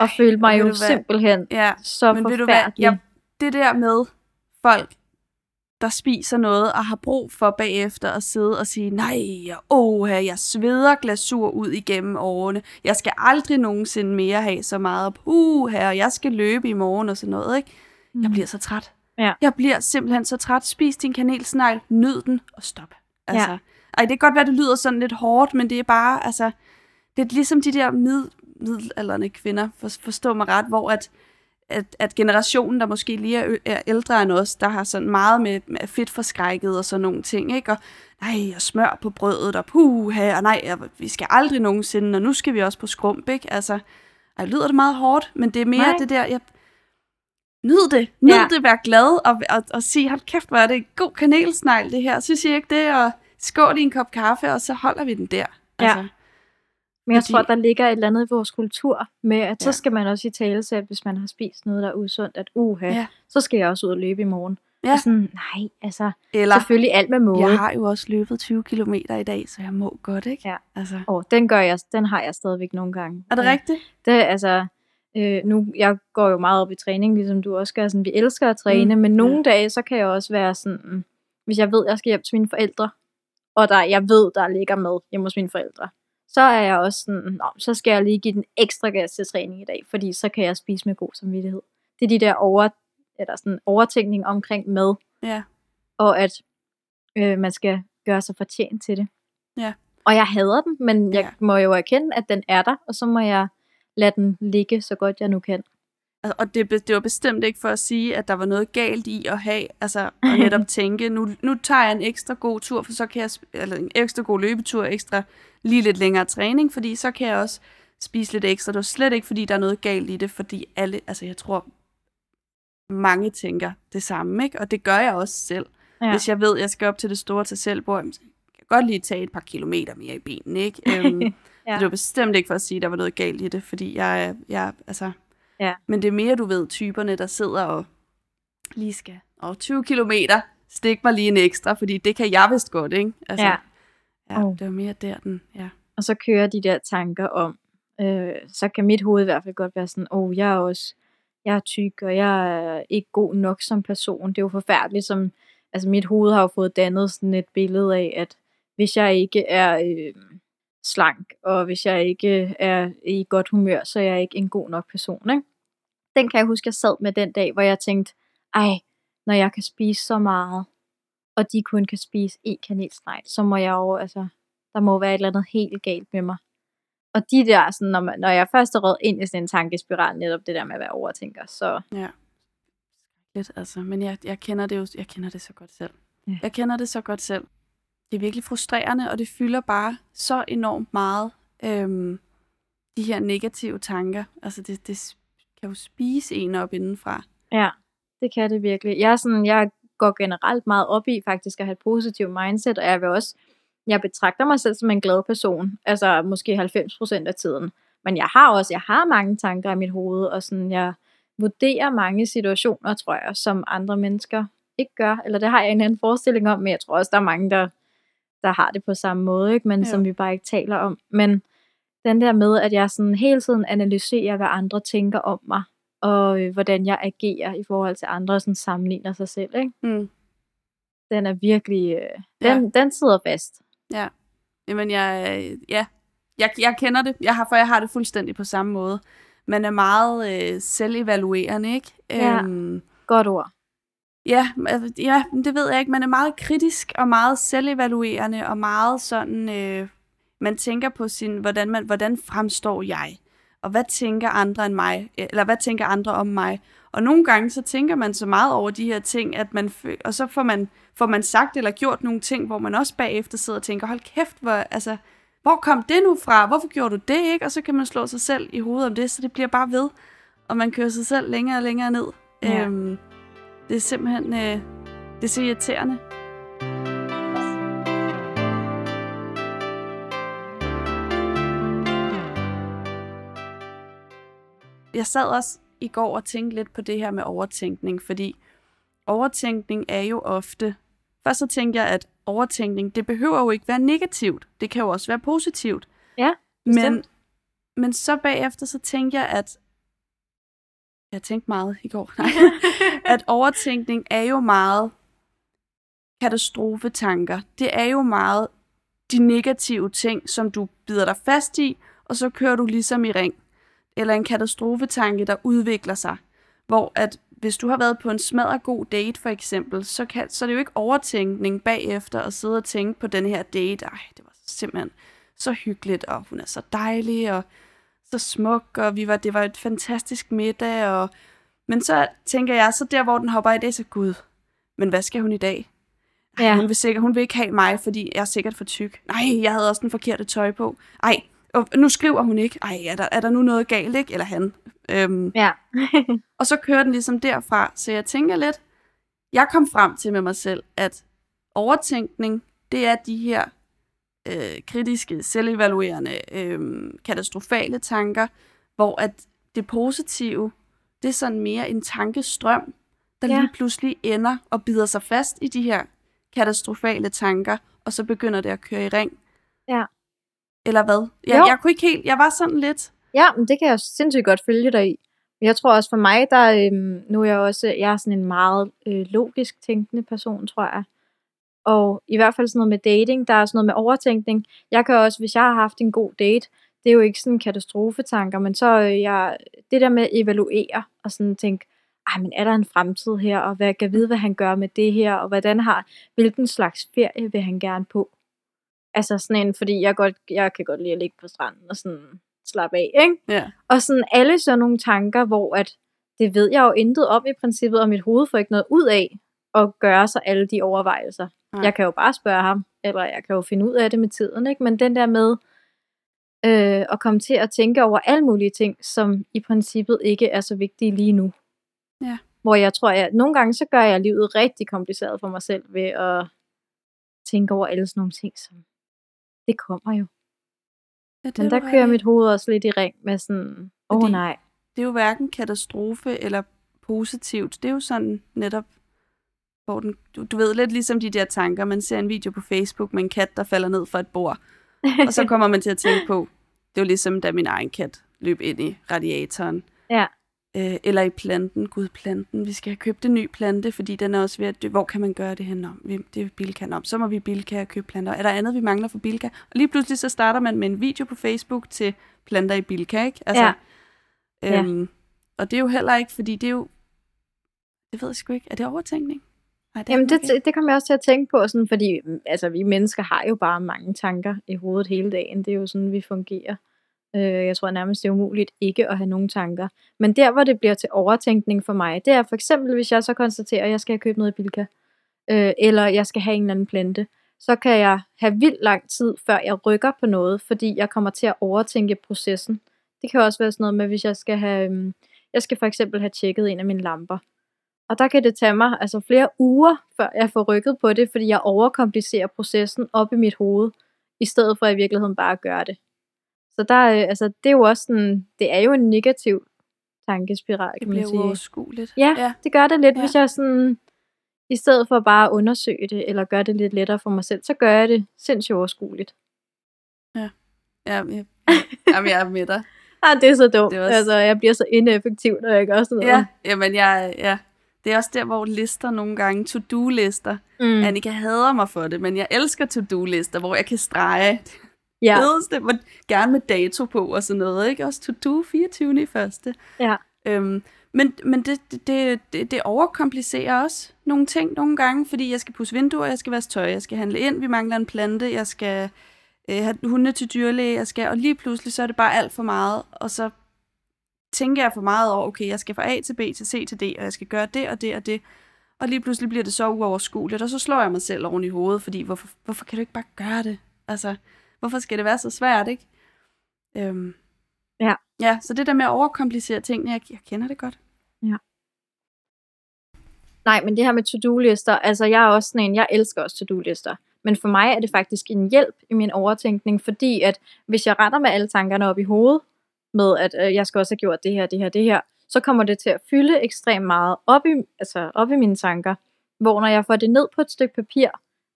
Og følte mig jo hvad? simpelthen Ja, så men ved du hvad? forfærdelig. Jeg, det der med folk, der spiser noget og har brug for bagefter at sidde og sige, nej, åh, jeg sveder glasur ud igennem årene. Jeg skal aldrig nogensinde mere have så meget. Uh, her, jeg skal løbe i morgen og sådan noget, ikke? Jeg bliver så træt. Ja. Jeg bliver simpelthen så træt. Spis din kanelsnegl, nyd den og stop. Altså, Ja. Ej, det kan godt være, det lyder sådan lidt hårdt, men det er bare, altså, det er ligesom de der mid, middelalderne kvinder, for, forstå mig ret, hvor at, at, at generationen, der måske lige er, er ældre end os, der har sådan meget med, med fedt forskrækket og sådan nogle ting, ikke? Og nej, og smør på brødet, og puha, og nej, og vi skal aldrig nogensinde, og nu skal vi også på skrump, ikke? Altså, ej, lyder det meget hårdt, men det er mere Nej. det der, jeg, nyd det, nyd Ja. det, vær glad, og, og, og sige, hold kæft, hvor er det en god kanelsnegl, det her, synes I ikke det, og skål i en kop kaffe, og så holder vi den der. Altså, Ja. Men jeg fordi- tror, der ligger et eller andet i vores kultur med, at ja. så skal man også i tale at hvis man har spist noget, der er usundt, at uha, Ja. så skal jeg også ud og løbe i morgen. Ja. Og sådan, nej, altså, Eller, selvfølgelig alt med måde. jeg har jo også løbet 20 km i dag, så jeg må godt, ikke? Ja. Altså, Og den gør jeg, den har jeg stadigvæk nogle gange. er det Ja. rigtigt? Det altså, øh, nu, jeg går jo meget op i træning, ligesom du også gør. Sådan, vi elsker at træne, Mm, men nogle dage, så kan jeg også være sådan, hvis jeg ved, jeg skal hjem til mine forældre, og der, jeg ved, der ligger mad hjemme hos mine forældre, så er jeg også sådan, Nå, så skal jeg lige give den ekstra gas til træning i dag, fordi så kan jeg spise med god samvittighed. Det er de der over, eller sådan overtænkning omkring mad, Ja. og at øh, man skal gøre sig fortjent til det. Ja. Og jeg hader den, men jeg Ja. må jo erkende, at den er der, og så må jeg lade den ligge så godt jeg nu kan. Og det, det var bestemt ikke for at sige, at der var noget galt i at have, altså at netop tænke, nu, nu tager jeg en ekstra god tur, for så kan jeg, eller en ekstra god løbetur, ekstra lige lidt længere træning, fordi så kan jeg også spise lidt ekstra. Det var slet ikke, fordi der er noget galt i det, fordi alle, altså jeg tror, mange tænker det samme, ikke? Og det gør jeg også selv. Ja. Hvis jeg ved, at jeg skal op til det store til selvbord, jamen, så kan jeg godt lige tage et par kilometer mere i benene, ikke? Øhm, Ja. ja. Det var bestemt ikke for at sige, at der var noget galt i det, fordi jeg, jeg altså... Ja. Men det er mere, du ved, typerne, der sidder og lige skal... Og 20 kilometer, stik mig lige en ekstra, fordi det kan jeg vist godt, ikke? Altså, Ja. ja Oh. det var mere der, den... Ja. Og så kører de der tanker om, øh, så kan mit hoved i hvert fald godt være sådan, åh, oh, jeg er også, jeg er tyk, og jeg er ikke god nok som person. Det er jo forfærdeligt, som, altså mit hoved har jo fået dannet sådan et billede af, at hvis jeg ikke er øh, slank, og hvis jeg ikke er i godt humør, så er jeg ikke en god nok person, ikke? Den kan jeg huske, jeg sad med den dag, hvor jeg tænkte, ej, når jeg kan spise så meget, og de kun kan spise én kanelsnegl, så må jeg jo, altså, der må være et eller andet helt galt med mig. Og de der, sådan, når, man, når jeg først er rødt ind i sådan en tankespiral, netop det der med at være overtænker, så ja. Lidt, altså. Men jeg, jeg kender det jo jeg kender det så godt selv. Ja. Jeg kender det så godt selv. Det er virkelig frustrerende, og det fylder bare så enormt meget. Øhm, de her negative tanker. Altså, det, det kan jo spise en op indenfra. ja, det kan det virkelig. Jeg, er sådan, jeg går generelt meget op i faktisk at have et positivt mindset, og jeg vil også, jeg betragter mig selv som en glad person, altså måske 90% af tiden. Men jeg har også, jeg har mange tanker i mit hoved, og sådan, jeg vurderer mange situationer, tror jeg, som andre mennesker ikke gør. Eller det har jeg en anden forestilling om, men jeg tror også, der er mange, der, der har det på samme måde, ikke? men Jo. som vi bare ikke taler om. Men den der med, at jeg sådan hele tiden analyserer, hvad andre tænker om mig, og øh, hvordan jeg agerer i forhold til andre, og sådan sammenligner sig selv, ikke? Mm. den er virkelig, øh, den, ja. den sidder fast. Ja. Jamen, jeg, ja. Jeg, jeg kender det, jeg har, for jeg har det fuldstændig på samme måde. Man er meget øh, selvevaluerende, ikke? Ja. Øhm, Godt ord. Ja, altså, ja, det ved jeg ikke. Man er meget kritisk og meget selvevaluerende og meget sådan, øh, man tænker på sin, hvordan, man, hvordan fremstår jeg? Og hvad tænker andre end mig? Eller hvad tænker andre om mig? Og nogle gange så tænker man så meget over de her ting, at man, og så får man, får man sagt eller gjort nogle ting, hvor man også bagefter sidder og tænker, hold kæft, hvor, altså, hvor kom det nu fra? Hvorfor gjorde du det, ikke? Og så kan man slå sig selv i hovedet om det, så det bliver bare ved, og man kører sig selv længere og længere ned. Ja. Øhm, det er simpelthen, øh, det er så irriterende. Jeg sad også i går og tænkte lidt på det her med overtænkning, fordi overtænkning er jo ofte... Først så tænkte jeg, at overtænkning, det behøver jo ikke være negativt. Det kan jo også være positivt. Ja, Men, bestemt. men så bagefter så tænkte jeg, at... Jeg tænkte meget i går. Nej. at overtænkning er jo meget katastrofetanker. Det er jo meget de negative ting, som du bider dig fast i, og så kører du ligesom i ring. Eller en katastrofetanke, der udvikler sig. Hvor at hvis du har været på en smadret god date for eksempel, så, kan, så er det jo ikke overtænkning bagefter at sidde og tænke på den her date. Ej, det var simpelthen så hyggeligt, og hun er så dejlig, og så smuk, og vi var, det var et fantastisk middag. Og, men så tænker jeg, så der hvor den hopper i det, så gud, men hvad skal hun i dag? Ej, Ja. hun, vil sikkert, hun vil ikke have mig, fordi jeg er sikkert for tyk. Nej, jeg havde også den forkerte tøj på. Ej, og nu skriver hun ikke. Ej, er der, er der nu noget galt, ikke? Eller han. Øhm, Ja. og så kører den ligesom derfra. Så jeg tænker lidt, jeg kom frem til med mig selv, at overtænkning, det er de her øh, kritiske, selvevaluerende, øh, katastrofale tanker, hvor at det positive, det er sådan mere en tankestrøm, der Ja. lige pludselig ender og bider sig fast i de her katastrofale tanker, og så begynder det at køre i ring. Ja. Eller hvad? Jeg, Jo. jeg kunne ikke helt, jeg var sådan lidt, Ja, men det kan jeg sindssygt godt følge dig i. Men jeg tror også for mig, der øhm, nu er jeg også, jeg er sådan en meget øh, logisk tænkende person, tror jeg. Og i hvert fald sådan noget med dating, der er sådan noget med overtænkning. Jeg kan også, hvis jeg har haft en god date, det er jo ikke sådan katastrofetanker, men så øh, jeg, det der med at evaluere og sådan tænke, ej, men er der en fremtid her, og hvad kan vide, hvad han gør med det her, og hvordan har, hvilken slags ferie vil han gerne på? Altså sådan en, fordi jeg, godt, jeg kan godt lide at ligge på stranden og sådan slappe af, ikke? ja, Og sådan alle sådan nogle tanker, hvor at det ved jeg jo intet om i princippet, og mit hoved får ikke noget ud af at gøre sig alle de overvejelser. Nej. Jeg kan jo bare spørge ham, eller jeg kan jo finde ud af det med tiden, ikke? Men den der med øh, at komme til at tænke over alle mulige ting, som i princippet ikke er så vigtige lige nu. Ja. Hvor jeg tror, at nogle gange så gør jeg livet rigtig kompliceret for mig selv ved at tænke over alle sådan nogle ting, som det kommer jo. ja det Men er der kører mit hoved også lidt i ring med sådan, åh oh, nej, det er jo hverken katastrofe eller positivt. Det er jo sådan netop, hvor den, du, du ved lidt ligesom de der tanker, man ser en video på Facebook med en kat, der falder ned fra et bord, og så kommer man til at tænke på, det er jo ligesom da min egen kat løb ind i radiatoren. Ja. Øh, eller i planten. Gud, planten. Vi skal have købt en ny plante, fordi den er også ved at dø. Hvor kan man gøre det hen om? Det er Bilka om. Så må vi Bilka og købe planter. Er der andet, vi mangler for Bilka? Og lige pludselig så starter man med en video på Facebook til planter i Bilka, ikke? Altså, Ja. Øhm, Og det er jo heller ikke, fordi det er jo... Det ved jeg sgu ikke. Er det overtænkning? Nej, Jamen, det, det, det kommer jeg også til at tænke på, sådan, fordi mm, altså, vi mennesker har jo bare mange tanker i hovedet hele dagen. Det er jo sådan, vi fungerer. Øh, jeg tror nærmest, det er umuligt ikke at have nogen tanker. Men der, hvor det bliver til overtænkning for mig, det er for eksempel, hvis jeg så konstaterer, at jeg skal have købt noget i Bilka, øh, eller jeg skal have en eller anden plante, så kan jeg have vildt lang tid, før jeg rykker på noget, fordi jeg kommer til at overtænke processen. Det kan også være sådan noget med, hvis jeg skal have, øhm, jeg skal for eksempel have tjekket en af mine lamper. Og der kan det tage mig altså flere uger, før jeg får rykket på det, fordi jeg overkomplicerer processen op i mit hoved, i stedet for i virkeligheden bare at gøre det. Så der, øh, altså, det er jo også sådan, det er jo en negativ tankespiral, det kan man bliver sige. uoverskueligt. Ja, ja. det gør det lidt, Ja. ja. hvis jeg sådan, i stedet for bare at undersøge det, eller gøre det lidt lettere for mig selv, så gør jeg det sindssygt overskueligt. Ja, jeg, jamen, jeg er med dig. Ah, det er så dumt. Det Det er også- Altså, jeg bliver så ineffektiv, når jeg gør sådan noget. Ja, jamen jeg, ja. Det er også der, hvor lister nogle gange, to-do-lister. Mm. Annika hader mig for det, men jeg elsker to-do-lister, hvor jeg kan strege Ja. fedeste, hvor, gerne med dato på og sådan noget, ikke? Også to-do 24. i første. Ja. Øhm, men men det, det, det, det, det overkomplicerer også nogle ting nogle gange, fordi jeg skal pusse vinduer, jeg skal vaske tøj, jeg skal handle ind, vi mangler en plante, jeg skal øh, have hunde til dyrlæge, jeg skal, og lige pludselig så er det bare alt for meget, og så tænker jeg for meget over, okay, jeg skal fra A til B til C til D, og jeg skal gøre det og det og det, og lige pludselig bliver det så uoverskueligt, og så slår jeg mig selv oven i hovedet, fordi hvorfor, hvorfor kan du ikke bare gøre det? Altså, hvorfor skal det være så svært, ikke? Øhm, Ja. Ja, så det der med at overkomplicere tingene, jeg, jeg kender det godt. Nej, men det her med to-do-lister, altså jeg er også sådan en, jeg elsker også to-do-lister. Men for mig er det faktisk en hjælp i min overtænkning, fordi at hvis jeg retter med alle tankerne op i hovedet, med at øh, jeg skal også have gjort det her, det her, det her, så kommer det til at fylde ekstremt meget op i, altså op i mine tanker. Hvor når jeg får det ned på et stykke papir,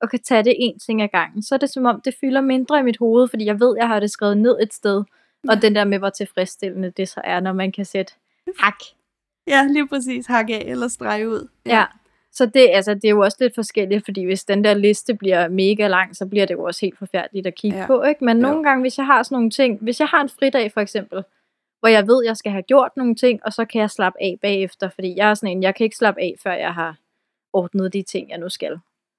og kan tage det en ting ad gangen, så er det som om, det fylder mindre i mit hoved, fordi jeg ved, jeg har det skrevet ned et sted. Og den der med, hvor tilfredsstillende det så er, når man kan sætte hak Ja, lige præcis. Hak af eller strege ud. Ja. Så det, altså, det er jo også lidt forskelligt, fordi hvis den der liste bliver mega lang, så bliver det jo også helt forfærdeligt at kigge Ja. ja. på. Ikke? Men nogle gange, hvis jeg har sådan nogle ting, hvis jeg har en fridag for eksempel, hvor jeg ved, jeg skal have gjort nogle ting, og så kan jeg slappe af bagefter, fordi jeg er sådan en, jeg kan ikke slappe af, før jeg har ordnet de ting, jeg nu skal.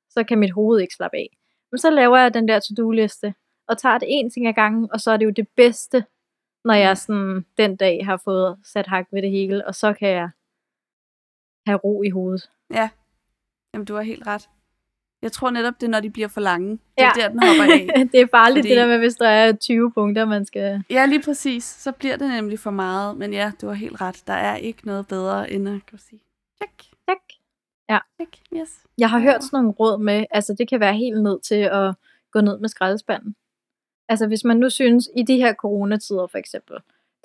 Så kan mit hoved ikke slappe af. Men så laver jeg den der to-do-liste, og tager det en ting ad gangen, og så er det jo det bedste, når jeg sådan den dag har fået sat hak ved det hele, og så kan jeg have ro i hovedet. Ja. Jamen, du har helt ret. Jeg tror netop, det er, når de bliver for lange. Det er Ja. der, den hopper af. det er farligt, Fordi- det der med, hvis der er 20 punkter, man skal... Ja, lige præcis. Så bliver det nemlig for meget. Men ja, du har helt ret. Der er ikke noget bedre, end at du sige, check, Tak. check, yes. Jeg har Ja. hørt sådan nogle råd med, altså det kan være helt ned til at gå ned med skraldespanden. Altså hvis man nu synes, i de her coronatider for eksempel,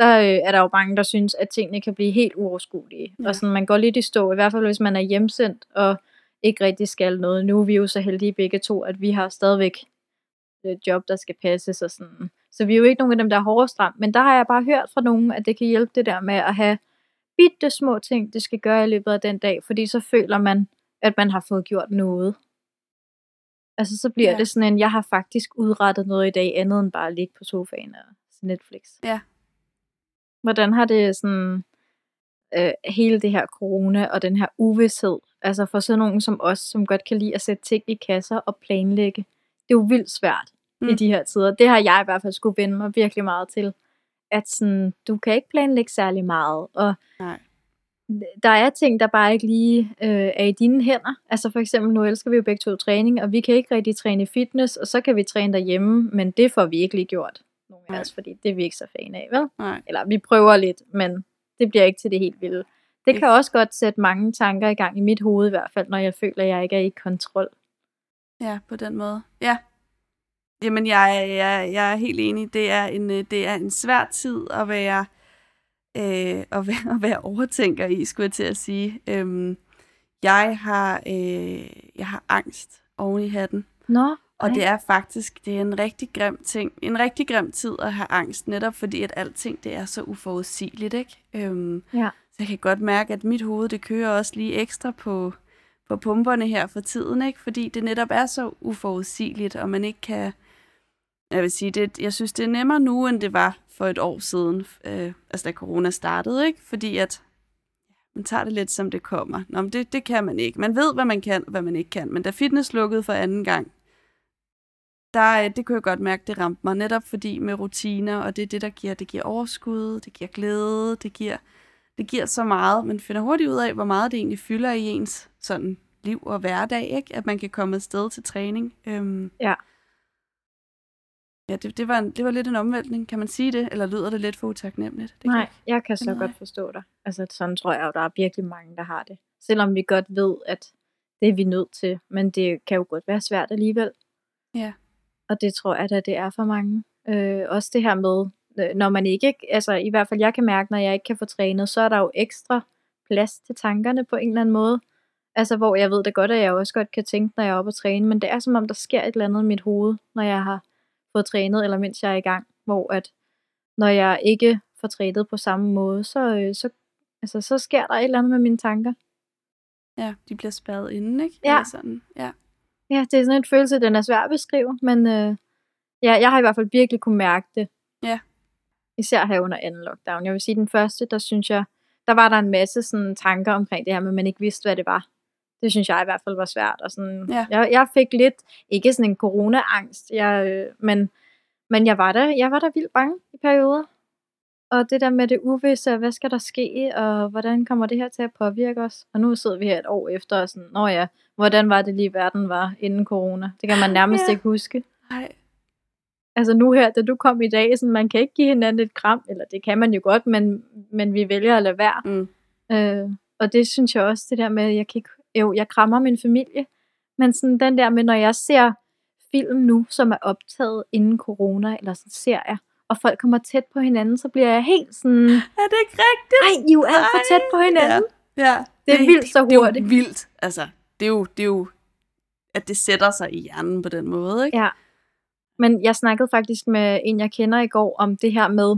der øh, er der jo mange, der synes, at tingene kan blive helt uoverskuelige. Ja. Og sådan, man går lidt i stå, i hvert fald hvis man er hjemsendt, og ikke rigtig skal noget. Nu er vi jo så heldige begge to, at vi har stadigvæk et job, der skal passes og sådan. Så vi er jo ikke nogen af dem, der er hårdest ramt. Men der har jeg bare hørt fra nogen, at det kan hjælpe det der med at have bitte små ting, det skal gøre i løbet af den dag, fordi så føler man, at man har fået gjort noget. Altså så bliver Ja. det sådan en, jeg har faktisk udrettet noget i dag, andet end bare at ligge på sofaen og Netflix. Ja. Hvordan har det sådan, øh, hele det her corona og den her uvidshed, altså for sådan nogen som os, som godt kan lide at sætte ting i kasser og planlægge, det er jo vildt svært mm. i de her tider. Det har jeg i hvert fald skulle vende mig virkelig meget til. At sådan, du kan ikke planlægge særlig meget, og Nej. der er ting, der bare ikke lige øh, er i dine hænder. Altså for eksempel, nu elsker vi jo begge to træning, og vi kan ikke rigtig træne fitness, og så kan vi træne derhjemme, men det får vi ikke lige gjort. Nogle af os, fordi det er vi ikke så fan af, vel? Nej. Eller vi prøver lidt, men det bliver ikke til det helt vilde. Det kan også godt sætte mange tanker i gang i mit hoved i hvert fald, når jeg føler, at jeg ikke er i kontrol. Ja, på den måde. Ja. Jamen, jeg, er- jeg, jeg er helt enig. Det er en, øh, det er en svær tid at være, øh, at være, at være overtænker i, skulle jeg til at sige. Øhm, jeg, har, øh, jeg har angst oven i hatten. Nå, Og det er faktisk det er en rigtig grim ting. En rigtig grim tid at have angst, netop fordi at alting det er så uforudsigeligt, ikke? Øhm, Ja. Så jeg kan godt mærke, at mit hoved det kører også lige ekstra på, på pumperne her for tiden, ikke? Fordi det netop er så uforudsigeligt, og man ikke kan... Jeg vil sige, det, jeg synes, det er nemmere nu, end det var for et år siden, øh, altså da corona startede, ikke? Fordi at man tager det lidt, som det kommer. Nå, men det, det kan man ikke. Man ved, hvad man kan, og hvad man ikke kan. Men da fitness lukkede for anden gang, der, øh, det kunne jeg godt mærke, det ramte mig netop fordi med rutiner, og det er det, der giver, det giver overskud, det giver glæde, det giver, det giver så meget. Man finder hurtigt ud af, hvor meget det egentlig fylder i ens sådan liv og hverdag, ikke? at man kan komme afsted til træning. Øhm, Ja. Ja, det, det, var en, det var lidt en omvæltning, kan man sige det? Eller lyder det lidt for utaknemmeligt? Det kan Nej, jeg- jeg kan så Nej. godt forstå dig. Altså sådan tror jeg jo, der er virkelig mange, der har det. Selvom vi godt ved, at det er vi nødt til, men det kan jo godt være svært alligevel. Ja. Og det tror jeg da, det er for mange. Øh, også det her med, øh, når man ikke, altså i hvert fald jeg kan mærke, når jeg ikke kan få trænet, så er der jo ekstra plads til tankerne på en eller anden måde. Altså hvor jeg ved det godt, at jeg også godt kan tænke, når jeg er oppe og træne, men det er som om, der sker et eller andet i mit hoved, når jeg har fået trænet, eller mens jeg er i gang, hvor at når jeg ikke får trænet på samme måde, så, øh, så, altså, så sker der et eller andet med mine tanker. Ja, de bliver spadet inden, ikke? Ja. Eller sådan. Ja. Ja, det er sådan en følelse, den er svær at beskrive, men øh, ja, jeg har i hvert fald virkelig kunne mærke det. Ja. Især her under anden lockdown. Jeg vil sige, den første, der synes jeg, der var der en masse sådan, tanker omkring det her, men man ikke vidste, hvad det var. Det synes jeg i hvert fald var svært. Og sådan, Ja. jeg, jeg fik lidt, ikke sådan en corona-angst, jeg, øh, men, men jeg var der, jeg var der vildt bange i perioder. Og det der med det uvisse, hvad skal der ske, og hvordan kommer det her til at påvirke os? Og nu sidder vi her et år efter, og sådan, nå ja, hvordan var det lige verden var inden corona? Det kan man nærmest Ja. ikke huske. Nej. Altså nu her, da du kom i dag, sådan, man kan ikke give hinanden et kram, eller det kan man jo godt, men, men vi vælger at lade være. Mm. Øh, og det synes jeg også, det der med, jeg kan ikke, jo, jeg krammer min familie, men sådan den der med, når jeg ser film nu, som er optaget inden corona, eller sådan serier, og folk kommer tæt på hinanden, så bliver jeg helt sådan, Er det ikke rigtigt? ej, I er jo alt for tæt på hinanden. Ja. Det er vildt så Det er hurtigt. jo vildt. Altså, det er jo, det er jo, at det sætter sig i hjernen på den måde, ikke? Ja. Men jeg snakkede faktisk med en, jeg kender i går, om det her med,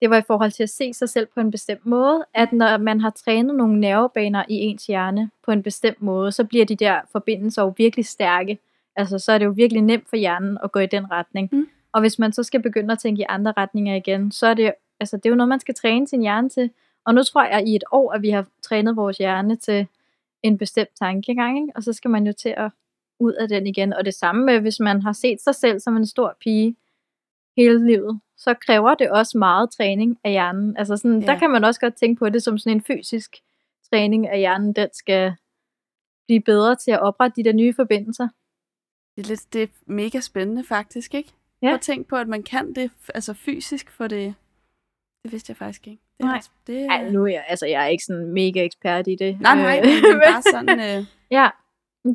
det var i forhold til at se sig selv på en bestemt måde, at når man har trænet nogle nervebaner i ens hjerne på en bestemt måde, så bliver de der forbindelser jo virkelig stærke. Altså, så er det jo virkelig nemt for hjernen at gå i den retning. Mm. Og hvis man så skal begynde at tænke i andre retninger igen, så er det, altså, det er jo noget, man skal træne sin hjerne til. Og nu tror jeg i et år, at vi har trænet vores hjerne til en bestemt tankegang, ikke? og så skal man jo til at ud af den igen. Og det samme med, hvis man har set sig selv som en stor pige hele livet, så kræver det også meget træning af hjernen. Altså sådan, ja. der kan man også godt tænke på det som sådan en fysisk træning af hjernen, den skal blive bedre til at oprette de der nye forbindelser. Det er, lidt, det er mega spændende faktisk, ikke? Ja. Prøv at tænke på, at man kan det, altså fysisk for det. Det vidste jeg faktisk ikke. Det er, Nej. det er, Ej, nu er jeg, altså, jeg er ikke sådan mega ekspert i det. Nej, nej, Øh, men det er bare sådan... Øh, Ja,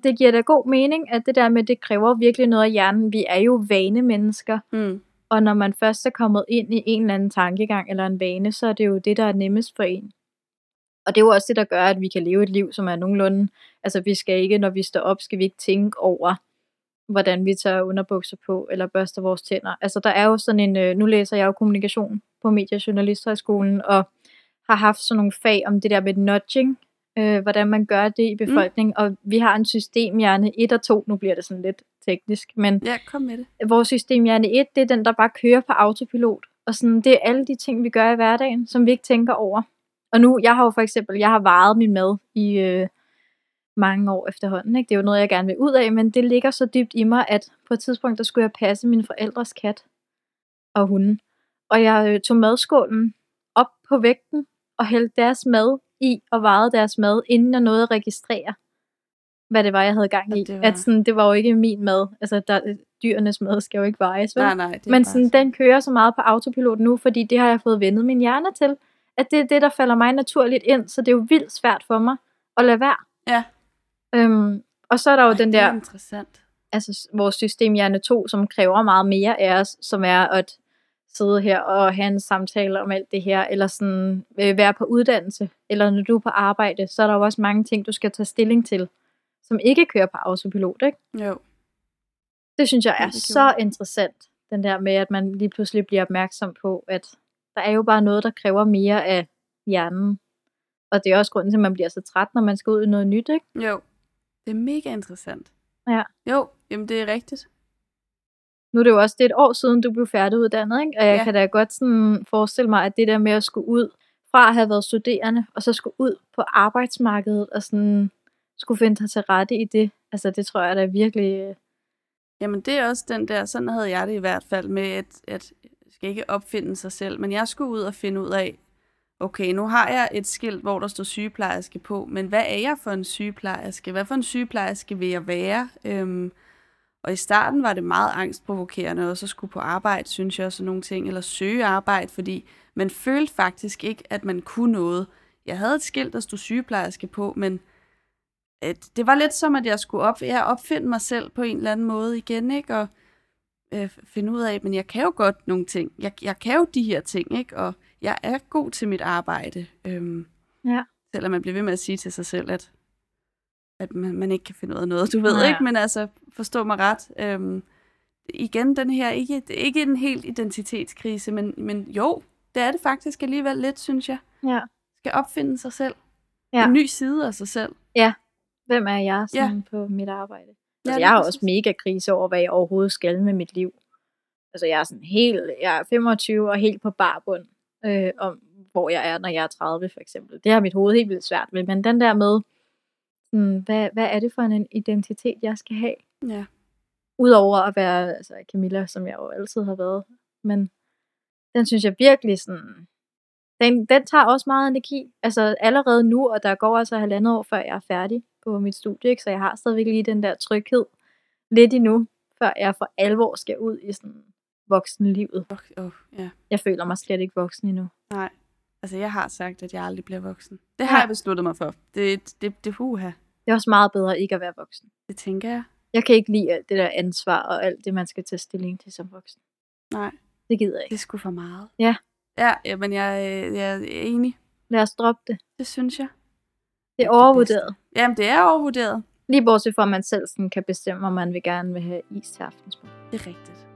det giver da god mening, at det der med, det kræver virkelig noget af hjernen. Vi er jo vanemennesker, mm, og når man først er kommet ind i en eller anden tankegang eller en vane, så er det jo det, der er nemmest for en. Og det er jo også det, der gør, at vi kan leve et liv, som er nogenlunde... Altså, vi skal ikke, når vi står op, skal vi ikke tænke over, hvordan vi tager underbukser på, eller børster vores tænder. Altså, der er jo sådan en... Øh, nu læser jeg jo kommunikation på Mediejournalisterhøjskolen, og har haft sådan nogle fag om det der med nudging, øh, hvordan man gør det i befolkningen, mm. og vi har en systemhjerne 1 og 2, nu bliver det sådan lidt teknisk, men ja, kom med det. vores systemhjerne 1, det er den, der bare kører på autopilot, og sådan, det er alle de ting, vi gør i hverdagen, som vi ikke tænker over. Og nu, jeg har jo for eksempel, jeg har varet min mad i øh, mange år efterhånden, ikke? det er jo noget, jeg gerne vil ud af, men det ligger så dybt i mig, at på et tidspunkt, der skulle jeg passe mine forældres kat og hunden, og jeg øh, tog madskålen op på vægten, og hældte deres mad i, og vejede deres mad, inden jeg nåede at registrere, hvad det var, jeg havde gang i. det var- At sådan, det var jo ikke min mad. Altså, der, dyrenes mad skal jo ikke vejes, vel? Nej, nej. Det Men sådan, den kører så meget på autopilot nu, fordi det har jeg fået vendet min hjerne til, at det er det, der falder mig naturligt ind, så det er jo vildt svært for mig at lade være. Ja. Øhm, og så er der jo Ej, den er der, interessant. altså vores systemhjerne 2, som kræver meget mere af os, som er at sidde her og have en samtale om alt det her, eller sådan øh, være på uddannelse, eller når du er på arbejde, så er der jo også mange ting, du skal tage stilling til, som ikke kører på autopilot, ikke? Jo. Det synes jeg er det så interessant, den der med, at man lige pludselig bliver opmærksom på, at der er jo bare noget, der kræver mere af hjernen. Og det er også grunden til, at man bliver så træt, når man skal ud i noget nyt, ikke? Jo. Det er mega interessant. Ja. Jo, jamen det er rigtigt. Nu er det jo også det et år siden, du blev færdiguddannet, ikke? Og jeg Ja. kan da godt sådan forestille mig, at det der med at skulle ud fra at have været studerende, og så skulle ud på arbejdsmarkedet, og sådan skulle finde sig til rette i det, altså det tror jeg da virkelig... øh, Jamen det er også den der, sådan havde jeg det i hvert fald med, at, at skal ikke opfinde sig selv, men jeg skulle ud og finde ud af, okay, nu har jeg et skilt, hvor der står sygeplejerske på, men hvad er jeg for en sygeplejerske? Hvad for en sygeplejerske vil jeg være? Øhm, og i starten var det meget angstprovokerende også at skulle på arbejde, synes jeg, og sådan nogle ting, eller søge arbejde, fordi man følte faktisk ikke, at man kunne noget. Jeg havde et skilt, der stod sygeplejerske på, men at det var lidt som, at jeg skulle op, jeg opfinde mig selv på en eller anden måde igen, ikke? Og øh, finde ud af, men jeg kan jo godt nogle ting. Jeg, jeg kan jo de her ting, ikke? Og jeg er god til mit arbejde. Øhm, Ja. Selvom man bliver ved med at sige til sig selv, at, at man, man ikke kan finde ud af noget. Du ved Ja. ikke, men altså, forstå mig ret. Øhm, igen, den her, ikke, ikke en helt identitetskrise, men, men jo, det er det faktisk alligevel lidt, synes jeg. Ja. Skal opfinde sig selv. Ja. En ny side af sig selv. Hvem er jeg sådan ja. på mit arbejde? Altså, lige jeg har også mega krise over, hvad jeg overhovedet skal med mit liv. Altså, jeg er sådan helt, jeg er 25 og helt på barbund, øh, om hvor jeg er, når jeg er 30 for eksempel. Det har mit hoved helt vildt svært ved, men den der med, sådan, hvad, hvad er det for en identitet, jeg skal have? Ja. Udover at være altså, Camilla, som jeg jo altid har været. Men den synes jeg virkelig sådan, den, den tager også meget energi. Altså allerede nu, og der går altså halvandet år, før jeg er færdig på mit studie, ikke? så jeg har stadigvæk lige den der tryghed lidt endnu, før jeg for alvor skal ud i sådan voksenlivet. Åh, oh, ja. Jeg føler mig slet ikke voksen endnu. Nej. Altså, jeg har sagt, at jeg aldrig bliver voksen. Det har Ja. jeg besluttet mig for. Det, det, det huha. Det er også meget bedre ikke at være voksen. Det tænker jeg. Jeg kan ikke lide alt det der ansvar og alt det, man skal tage stilling til som voksen. Nej, Det gider jeg det ikke. er sgu for meget. Ja. Ja, men jeg, øh, jeg er enig. Lad os droppe det. Det synes jeg. Det er Det overvurderet. Jamen, det er overvurderet. Lige bortset fra, at man selv sådan kan bestemme, om man vil gerne vil have is til aftensmad. Det er rigtigt.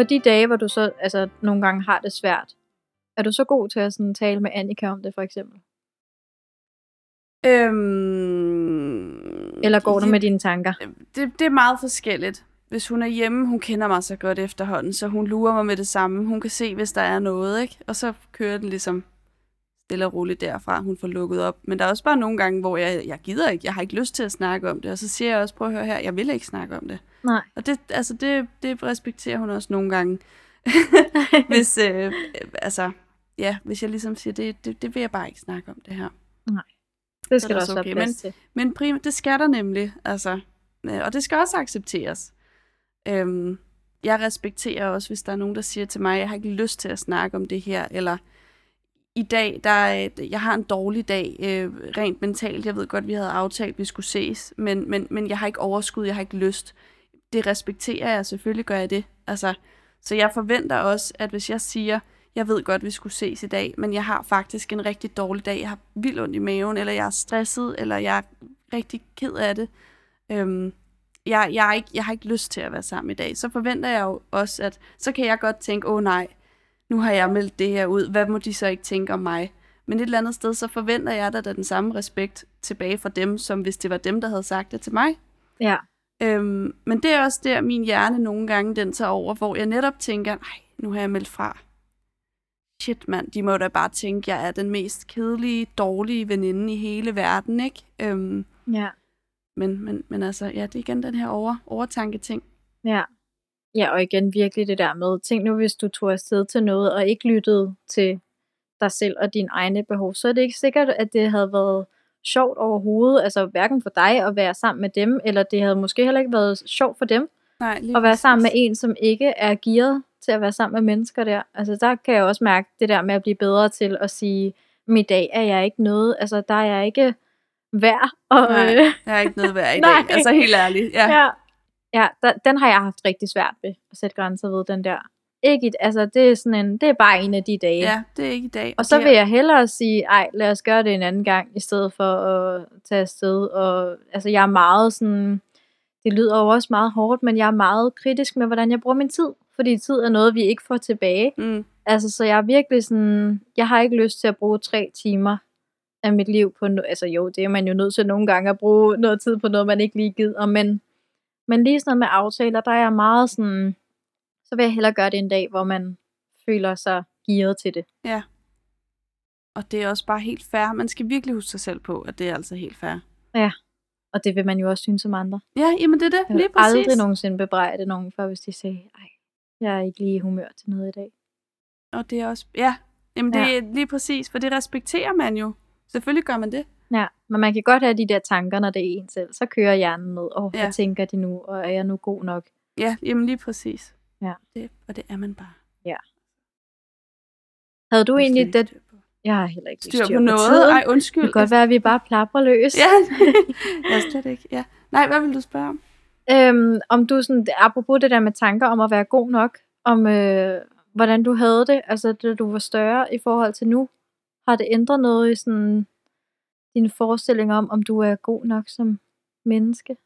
På de dage, hvor du så altså, nogle gange har det svært, er du så god til at sådan, tale med Annika om det, for eksempel? Øhm, Eller går du det- med dine tanker? det, det er meget forskelligt. Hvis hun er hjemme, hun kender mig så godt efterhånden, så hun lurer mig med det samme. Hun kan se, hvis der er noget, ikke? Og så kører den ligesom stille og roligt derfra, hun får lukket op. Men der er også bare nogle gange, hvor jeg, jeg gider ikke, jeg har ikke lyst til at snakke om det. Og så siger jeg også, prøv at høre her, jeg vil ikke snakke om det. Nej. Og det, altså det, det respekterer hun også nogle gange. hvis, øh, altså, ja, hvis jeg ligesom siger, det, det, det vil jeg bare ikke snakke om det her. Det Så skal er der det også okay, men- til. Men prim, det skal der nemlig, altså. Øh, Og det skal også accepteres. Øhm, jeg respekterer også, hvis der er nogen, der siger til mig, jeg har ikke lyst til at snakke om det her, eller i dag, der er, jeg har en dårlig dag, øh, rent mentalt. Jeg ved godt, vi havde aftalt, at vi skulle ses, men, men, men jeg har ikke overskud, jeg har ikke lyst. Det respekterer jeg, selvfølgelig gør jeg det. Altså, så jeg forventer også, at hvis jeg siger, jeg ved godt, vi skulle ses i dag, men jeg har faktisk en rigtig dårlig dag, jeg har vildt ondt i maven, eller jeg er stresset, eller jeg er rigtig ked af det. Øhm, jeg, jeg, er ikke, jeg har ikke lyst til at være sammen i dag. Så forventer jeg jo også, at så kan jeg godt tænke, åh oh, nej, nu har jeg meldt det her ud, hvad må de så ikke tænke om mig? Men et eller andet sted, så forventer jeg da, da den samme respekt tilbage fra dem, som hvis det var dem, der havde sagt det til mig. Ja. Øhm, men det er også der, min hjerne nogle gange den tager over, hvor jeg netop tænker, nej, nu har jeg meldt fra. Shit mand, de må da bare tænke, jeg er den mest kedelige, dårlige veninde i hele verden, ikke? Øhm, Ja. men, men, men altså, ja, det er igen den her over, overtanke ting. Ja. Ja, og igen virkelig det der med, tænk nu, hvis du tog afsted til noget, og ikke lyttede til dig selv og dine egne behov, så er det ikke sikkert, at det havde været sjovt overhovedet, altså hverken for dig at være sammen med dem, eller det havde måske heller ikke været sjovt for dem Nej, at være præcis. sammen med en, som ikke er gearet til at være sammen med mennesker der. Altså der kan jeg også mærke det der med at blive bedre til at sige, i dag er jeg ikke noget, altså der er jeg ikke værd. Og, Nej, øh, Jeg har ikke noget værd i dag, altså helt ærligt. Ja. ja, ja der, den har jeg haft rigtig svært ved at sætte grænser ved, den der. Ikke, et- altså det er sådan en, det er bare en af de dage. ja, det er ikke i dag. Og så vil jeg hellere sige, ej, lad os gøre det en anden gang, i stedet for at tage afsted. Og, altså, jeg er meget sådan, det lyder jo også meget hårdt, men jeg er meget kritisk med, hvordan jeg bruger min tid. Fordi tid er noget, vi ikke får tilbage. Mm, Altså, så jeg er virkelig sådan, jeg har ikke lyst til at bruge tre timer af mit liv på noget. Altså jo, det er man jo nødt til nogle gange at bruge noget tid på noget, man ikke lige gider. Men, men lige sådan noget med aftaler, der er jeg meget sådan, så vil jeg hellere gøre det en dag, hvor man føler sig gearet til det. og det er også bare helt fair. Man skal virkelig huske sig selv på, at det er altså helt fair. Og det vil man jo også synes som andre. Ja, jamen det er det. Jeg Lige præcis. aldrig nogensinde bebrejde nogen for, hvis de siger, ej, jeg er ikke lige i humør til noget i dag. Og det er også, ja, jamen det Ja. er lige præcis, for det respekterer man jo. Selvfølgelig gør man det. Ja, men man kan godt have de der tanker, når det er en selv. Så kører hjernen med, åh, oh, Ja. hvad tænker de nu, og er jeg nu god nok? Ja, jamen lige præcis. Ja. Det, og det er man bare. Havde du Slet egentlig det? styr. Jeg har heller ikke Styr på noget? tiden. Ej, Det undskyld. kan godt være, at vi bare plapper løs. Ja, jeg slet ikke. Ja. Nej, hvad vil du spørge om? Øhm, om du sådan, apropos det der med tanker om at være god nok, om øh, hvordan du havde det, altså da du var større i forhold til nu, har det ændret noget i sådan dine forestillinger om, om du er god nok som menneske?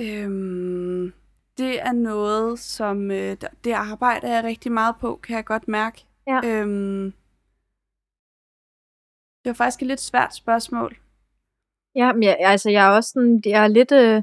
Øhm, det er noget, som øh, det arbejder jeg rigtig meget på, kan jeg godt mærke. Ja. Øhm, det var faktisk et lidt svært spørgsmål. Ja, men jeg, altså jeg er også sådan, jeg er lidt, øh,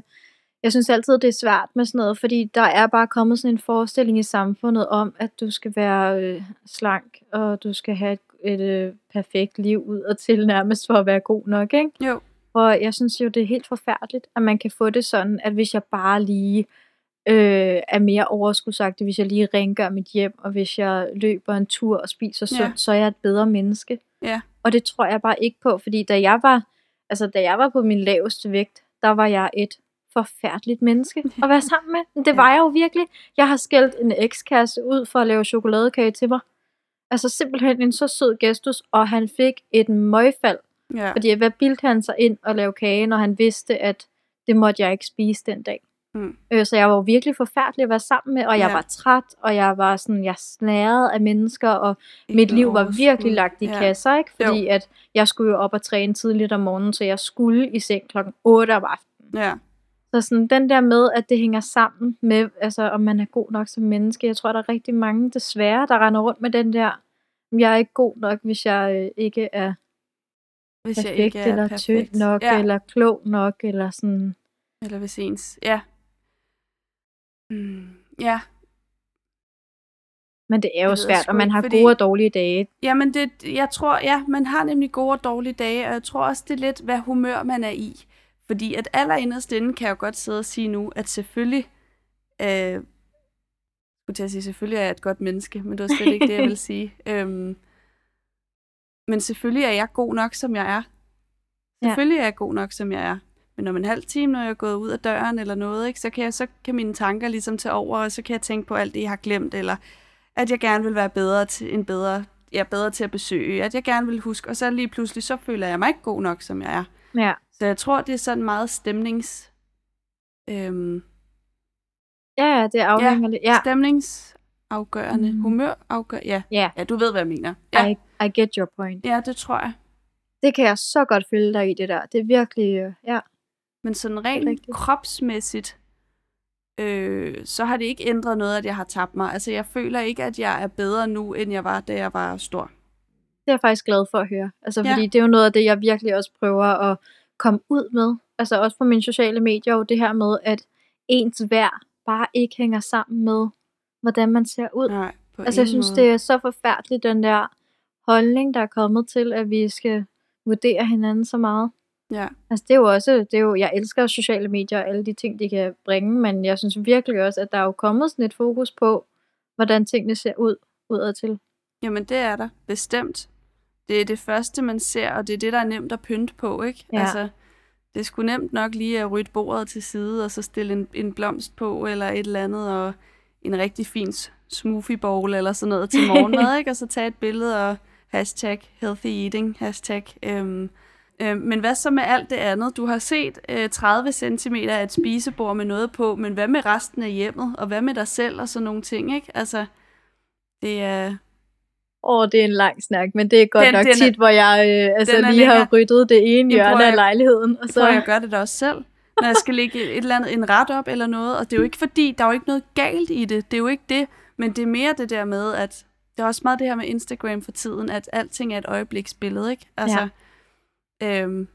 jeg synes altid, det er svært med sådan noget, fordi der er bare kommet sådan en forestilling i samfundet om, at du skal være øh, slank, og du skal have et, et øh, perfekt liv ud og til nærmest for at være god nok, ikke? Jo. Og jeg synes jo, det er helt forfærdeligt, at man kan få det sådan, at hvis jeg bare lige øh, er mere overskudsagtig, hvis jeg lige rengør mit hjem, og hvis jeg løber en tur og spiser sundt, Ja. så er jeg et bedre menneske. Ja. Og det tror jeg bare ikke på, fordi da jeg var, altså da jeg var på min laveste vægt, der var jeg et forfærdeligt menneske at være sammen med. Det var jeg jo virkelig. Jeg har skældt en ekskæreste ud for at lave chokoladekage til mig. Altså simpelthen en så sød gestus, og han fik et møgfald. Ja. Fordi hvad bildte han sig ind og lave kage, når han vidste, at det måtte jeg ikke spise den dag. Mm. Øh, så jeg var jo virkelig forfærdelig at være sammen med, og jeg Ja. var træt, og jeg var sådan, jeg snærede af mennesker, og Ikke mit liv var virkelig lagt i Ja. kasser, ikke? Fordi at jeg skulle jo op og træne tidligt om morgenen, så jeg skulle i seng klokken 8 om aftenen. Ja. Så sådan den der med, at det hænger sammen med, altså om man er god nok som menneske. Jeg tror, der er rigtig mange desværre, der render rundt med den der, jeg er ikke god nok, hvis jeg øh, ikke er Hvis jeg perfekt, ikke er eller tynd nok, ja. eller klog nok, eller sådan. Eller hvis ens, ja. Mm, ja, Men det er jo ved svært, og man ikke, har fordi- gode og dårlige dage. Jamen, det, jeg tror, ja, man har nemlig gode og dårlige dage, og jeg tror også, det er lidt, hvad humør man er i. Fordi at allerinderst inde kan jeg jo godt sidde og sige nu, at selvfølgelig, øh, skulle til at sige, selvfølgelig er jeg et godt menneske, men det var slet ikke det, jeg vil sige. Øhm, men selvfølgelig er jeg god nok, som jeg er. Ja. Selvfølgelig er jeg god nok, som jeg er. Men om en halv time, når jeg er gået ud af døren eller noget, ikke, så, kan jeg, så kan mine tanker ligesom tage over, og så kan jeg tænke på alt det, jeg har glemt, eller at jeg gerne vil være bedre til en bedre, ja, bedre til at besøge, at jeg gerne vil huske, og så lige pludselig, så føler jeg mig ikke god nok, som jeg er. Ja. Så jeg tror, det er sådan meget stemnings... Øhm, Ja, ja, det afhænger lidt. Ja, stemningsafgørende, Mm. mm. humørafgør, ja. Ja. ja, du ved, hvad jeg mener. Ja, I, I get your point. ja det tror jeg. Det kan jeg så godt følge dig i, det der. Det er virkelig, øh, ja. Men sådan rent rigtigt. kropsmæssigt, øh, så har det ikke ændret noget, at jeg har tabt mig. Altså, jeg føler ikke, at jeg er bedre nu, end jeg var, da jeg var stor. Det er jeg faktisk glad for at høre. Altså, Ja. fordi det er jo noget af det, jeg virkelig også prøver at komme ud med. Altså også på mine sociale medier, jo det her med, at ens værd bare ikke hænger sammen med, hvordan man ser ud. Nej, på Altså, jeg synes, måde. det er så forfærdeligt, den der holdning, der er kommet til, at vi skal vurdere hinanden så meget. Ja, Altså, det er jo også, det er jo, jeg elsker sociale medier og alle de ting, de kan bringe, men jeg synes virkelig også, at der er jo kommet sådan et fokus på, hvordan tingene ser ud udadtil. jamen det er der, bestemt. Det er det første, man ser, og det er det, der er nemt at pynte på, ikke? Ja. Altså, det sgu nemt nok lige at rydde bordet til side, og så stille en, en blomst på, eller et eller andet, og en rigtig fin smoothie bowl, eller sådan noget til morgenmad, ikke? Og så tage et billede og hashtag healthy eating, hashtag. Øhm, øhm, men hvad så med alt det andet? Du har set øh, 30 cm af et spisebord med noget på, men hvad med resten af hjemmet? Og hvad med dig selv og sådan nogle ting, ikke? Altså, det er... Åh, oh, det er en lang snak, men det er godt Den- nok den er- tit, hvor jeg øh, altså, lige har lækker. ryddet det ene hjørne prøv af lejligheden. Og Så så, jeg gør det da også selv, når jeg skal lægge et eller andet, en ret op eller noget. Og det er jo ikke fordi, der er jo ikke noget galt i det. Det er jo ikke det. Men det er mere det der med, at det er også meget det her med Instagram for tiden, at alting er et øjebliksbillede, ikke? Altså, ja. Øhm,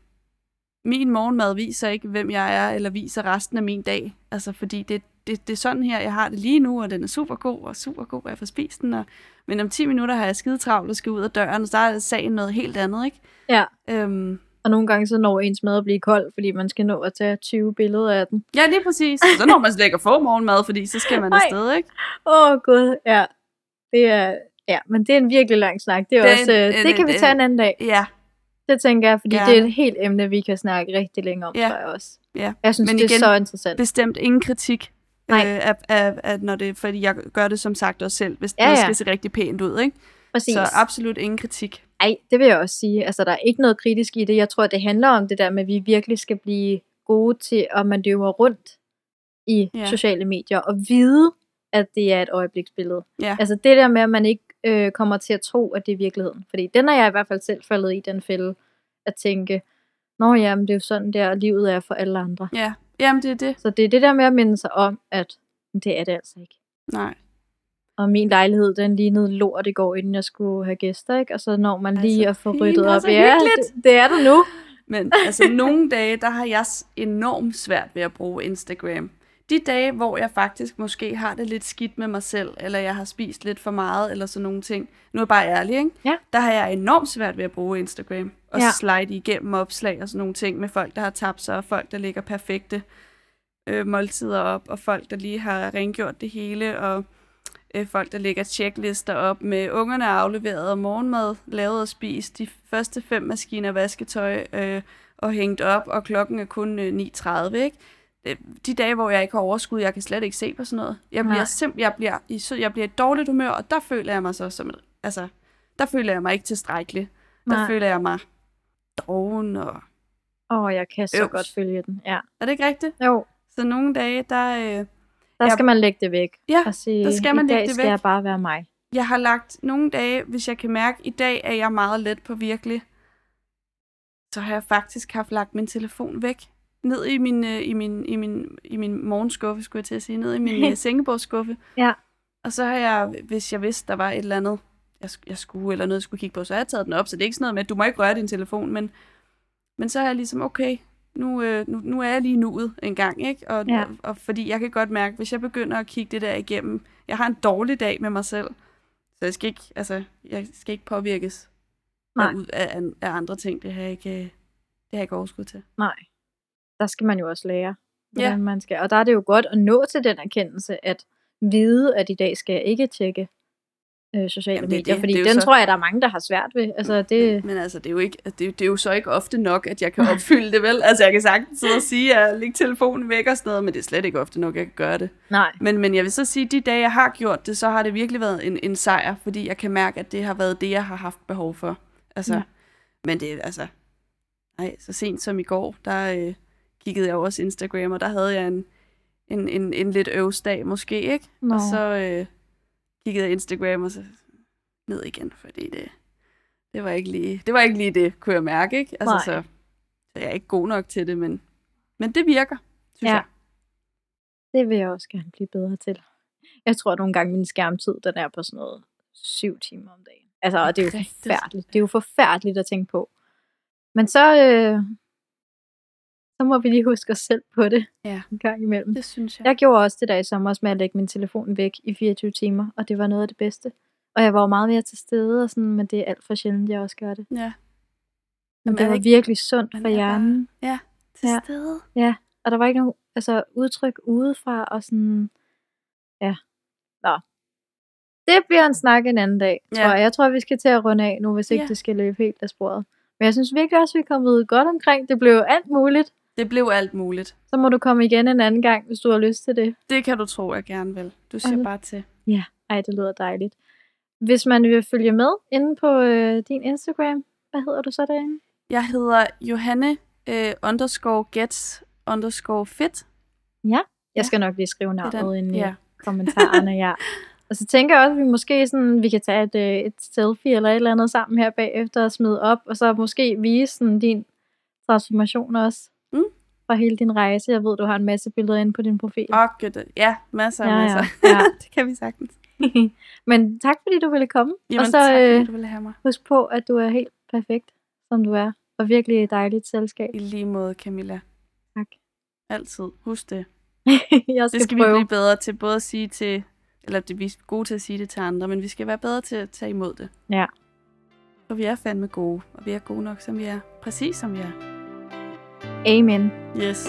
min morgenmad viser ikke, hvem jeg er, eller viser resten af min dag. Altså, fordi det, det, det er sådan her, jeg har det lige nu, og den er super god, og super god, og jeg får spist den. Og, men om 10 minutter har jeg skide travlt og skal ud af døren, og så er sagen noget helt andet, ikke? Ja. Øhm, og nogle gange så når ens mad at blive kold, fordi man skal nå at tage 20 billeder af den. Ja, lige præcis. Så når man slet ikke få morgenmad, fordi så skal man afsted, ikke? Åh, oh, gud, ja. Det er, ja, men det er en virkelig lang snak. Det, er Det også, en- øh, en- det kan vi en- tage en anden dag. Ja, Det tænker jeg, fordi Ja. det er et helt emne, vi kan snakke rigtig længe om, Ja. tror jeg også. ja. Jeg synes, Men det er igen, så interessant. Bestemt ingen kritik. Nej. Øh, af, af, af, når det, fordi jeg gør det som sagt også selv, hvis Ja, ja, ja. skal se rigtig pænt ud, ikke? Præcis. Så absolut ingen kritik. Ej, det vil jeg også sige. Altså, der er ikke noget kritisk i det. Jeg tror, det handler om det der med, at vi virkelig skal blive gode til at manøvrere rundt i ja. sociale medier og vide, at det er et øjebliksbillede. Ja. Altså det der med, at man ikke øh, kommer til at tro, at det er virkeligheden. Fordi den er jeg i hvert fald selv faldet i, den fælde, at tænke, Nå ja, men det er jo sådan der, livet er for alle andre. Ja, jamen det er det. Så det er det der med at minde sig om, at det er det altså ikke. Nej. Og min lejlighed, den lignede lort i går, inden jeg skulle have gæster, ikke? Og så når man lige Altså, at få ryddet og op. så Ja, det, det er det nu. Men altså nogle dage, der har jeg enormt svært ved at bruge Instagram. De dage, hvor jeg faktisk måske har det lidt skidt med mig selv, eller jeg har spist lidt for meget, eller sådan nogle ting. Nu er jeg bare ærlig, ikke? Ja. Der har jeg enormt svært ved at bruge Instagram. Og Ja. slide igennem opslag og sådan nogle ting med folk, der har tabt sig, og folk, der ligger perfekte øh, måltider op, og folk, der lige har rengjort det hele, og øh, folk, der lægger checklister op med ungerne afleveret og morgenmad lavet og spist, de første fem maskiner vasketøj, øh, og hængt op, og klokken er kun øh, 9.30, ikke? Det- De dage, hvor jeg ikke har overskud, jeg kan slet ikke se på sådan noget. Jeg bliver, simp- jeg bliver, i, jeg bliver i et dårligt humør, og der føler jeg mig så som altså, der føler jeg mig ikke tilstrækkelig. Der Nej. føler jeg mig doven, og Åh, oh, jeg kan så Øvs. godt følge den. Ja. er det ikke rigtigt? Jo, Så nogle dage, der, øh, der skal man lægge det væk. Ja, og sige, der skal man lægge dag det skal væk." jeg bare være mig. jeg har lagt nogle dage, hvis jeg kan mærke, i dag er jeg meget let på virkelig, så har jeg faktisk haft lagt min telefon væk. Ned i min, øh, i min, i min, i min morgenskuffe, skulle jeg til at sige. Ned i min øh, sengebordsskuffe. Ja. Og så har jeg, hvis jeg vidste, der var et eller andet, jeg, jeg skulle, eller noget, jeg skulle kigge på, så har jeg taget den op. Så det er ikke sådan noget med, at du må ikke røre din telefon, men, men så er jeg ligesom, okay, nu, øh, nu, nu er jeg lige nuet en gang, ikke? Og, Ja. og, og fordi jeg kan godt mærke, hvis jeg begynder at kigge det der igennem, jeg har en dårlig dag med mig selv, så jeg skal ikke, altså, jeg skal ikke påvirkes Nej. af, af, af andre ting. Det har jeg ikke, øh, det har jeg ikke overskud til. Nej. Der skal man jo også lære, hvordan Ja. man skal. Og der er det jo godt at nå til den erkendelse, at vide, at i dag skal jeg ikke tjekke øh, sociale Jamen, det er medier, det. fordi Det den så- tror jeg, der er mange, der har svært ved. Altså, det, Men altså, det er, jo ikke, det, er, jo- det er jo så ikke ofte nok, at jeg kan opfylde det, vel? Altså, jeg kan sagtens sidde og sige, at jeg lægger telefonen væk og sådan noget, men det er slet ikke ofte nok, jeg kan gøre det. nej, Men, men jeg vil så sige, at de dage, jeg har gjort det, så har det virkelig været en, en sejr, fordi jeg kan mærke, at det har været det, jeg har haft behov for. Altså, ja. Men det er altså... Nej, så sent som i går, der øh, kiggede jeg også Instagram, og der havde jeg en, en, en, en lidt øvsdag måske, ikke? Nå. Og så øh, kiggede jeg Instagram, og så ned igen, fordi det, det, var ikke lige, det var ikke lige det, kunne jeg mærke, ikke? Altså, Nej. så, så jeg er ikke god nok til det, men, men det virker, synes Ja. jeg. det vil jeg også gerne blive bedre til. Jeg tror at nogle gange, min skærmtid, den er på sådan noget syv timer om dagen. Altså, og det er jo forfærdeligt. Det er jo forfærdeligt at tænke på. Men så, øh, så må vi lige huske os selv på det Ja. en gang imellem. Det synes jeg. Jeg gjorde også det der i sommer med at lægge min telefon væk i 24 timer, og det var noget af det bedste. Og jeg var jo meget mere til stede, og sådan, men det er alt for sjældent, jeg også gør det. Ja. Men Jamen, det var ikke- virkelig sundt for er bare- hjernen. Til Ja. stede. Og der var ikke nogen altså, udtryk udefra, og sådan, ja. Nå. Det bliver en snak en anden dag, tror Ja. jeg. Jeg tror, vi skal til at runde af nu, hvis ikke Ja. det skal løbe helt af sporet. Men jeg synes virkelig også, vi er kommet godt omkring. Det blev alt muligt. Det blev alt muligt. Så må du komme igen en anden gang, hvis du har lyst til det. Det kan du tro, jeg gerne vil. Du siger Okay. bare til. Ej, det lyder dejligt. Hvis man vil følge med inde på øh, din Instagram, hvad hedder du så derinde? Jeg hedder Johanne øh, underscore gets underscore fit. Jeg Ja. skal nok lige skrive navnet ind i Ja. kommentarerne, ja. Og så tænker jeg også, at vi måske sådan, vi kan tage et, øh, et selfie eller et eller andet sammen her bagefter og smide op, og så måske vise sådan, din transformation også. Fra hele din rejse. Jeg ved, du har en masse billeder inde på din profil. Og gud, ja, masser og Ja, ja, masser. ja. det kan vi sagtens. Men tak, fordi du ville komme. Jamen, og så tak, øh, fordi du ville have mig. husk på, at du er helt perfekt, som du er. Og virkelig et dejligt selskab. I lige måde, Camilla. Tak. Altid. Husk det. jeg skal, Det skal vi prøve. blive bedre til både at sige til, eller det, vi er gode til at sige det til andre, men vi skal være bedre til at tage imod det. Ja. For vi er fandme gode, og vi er gode nok, som vi er. Præcis som vi er. Amen. Yes.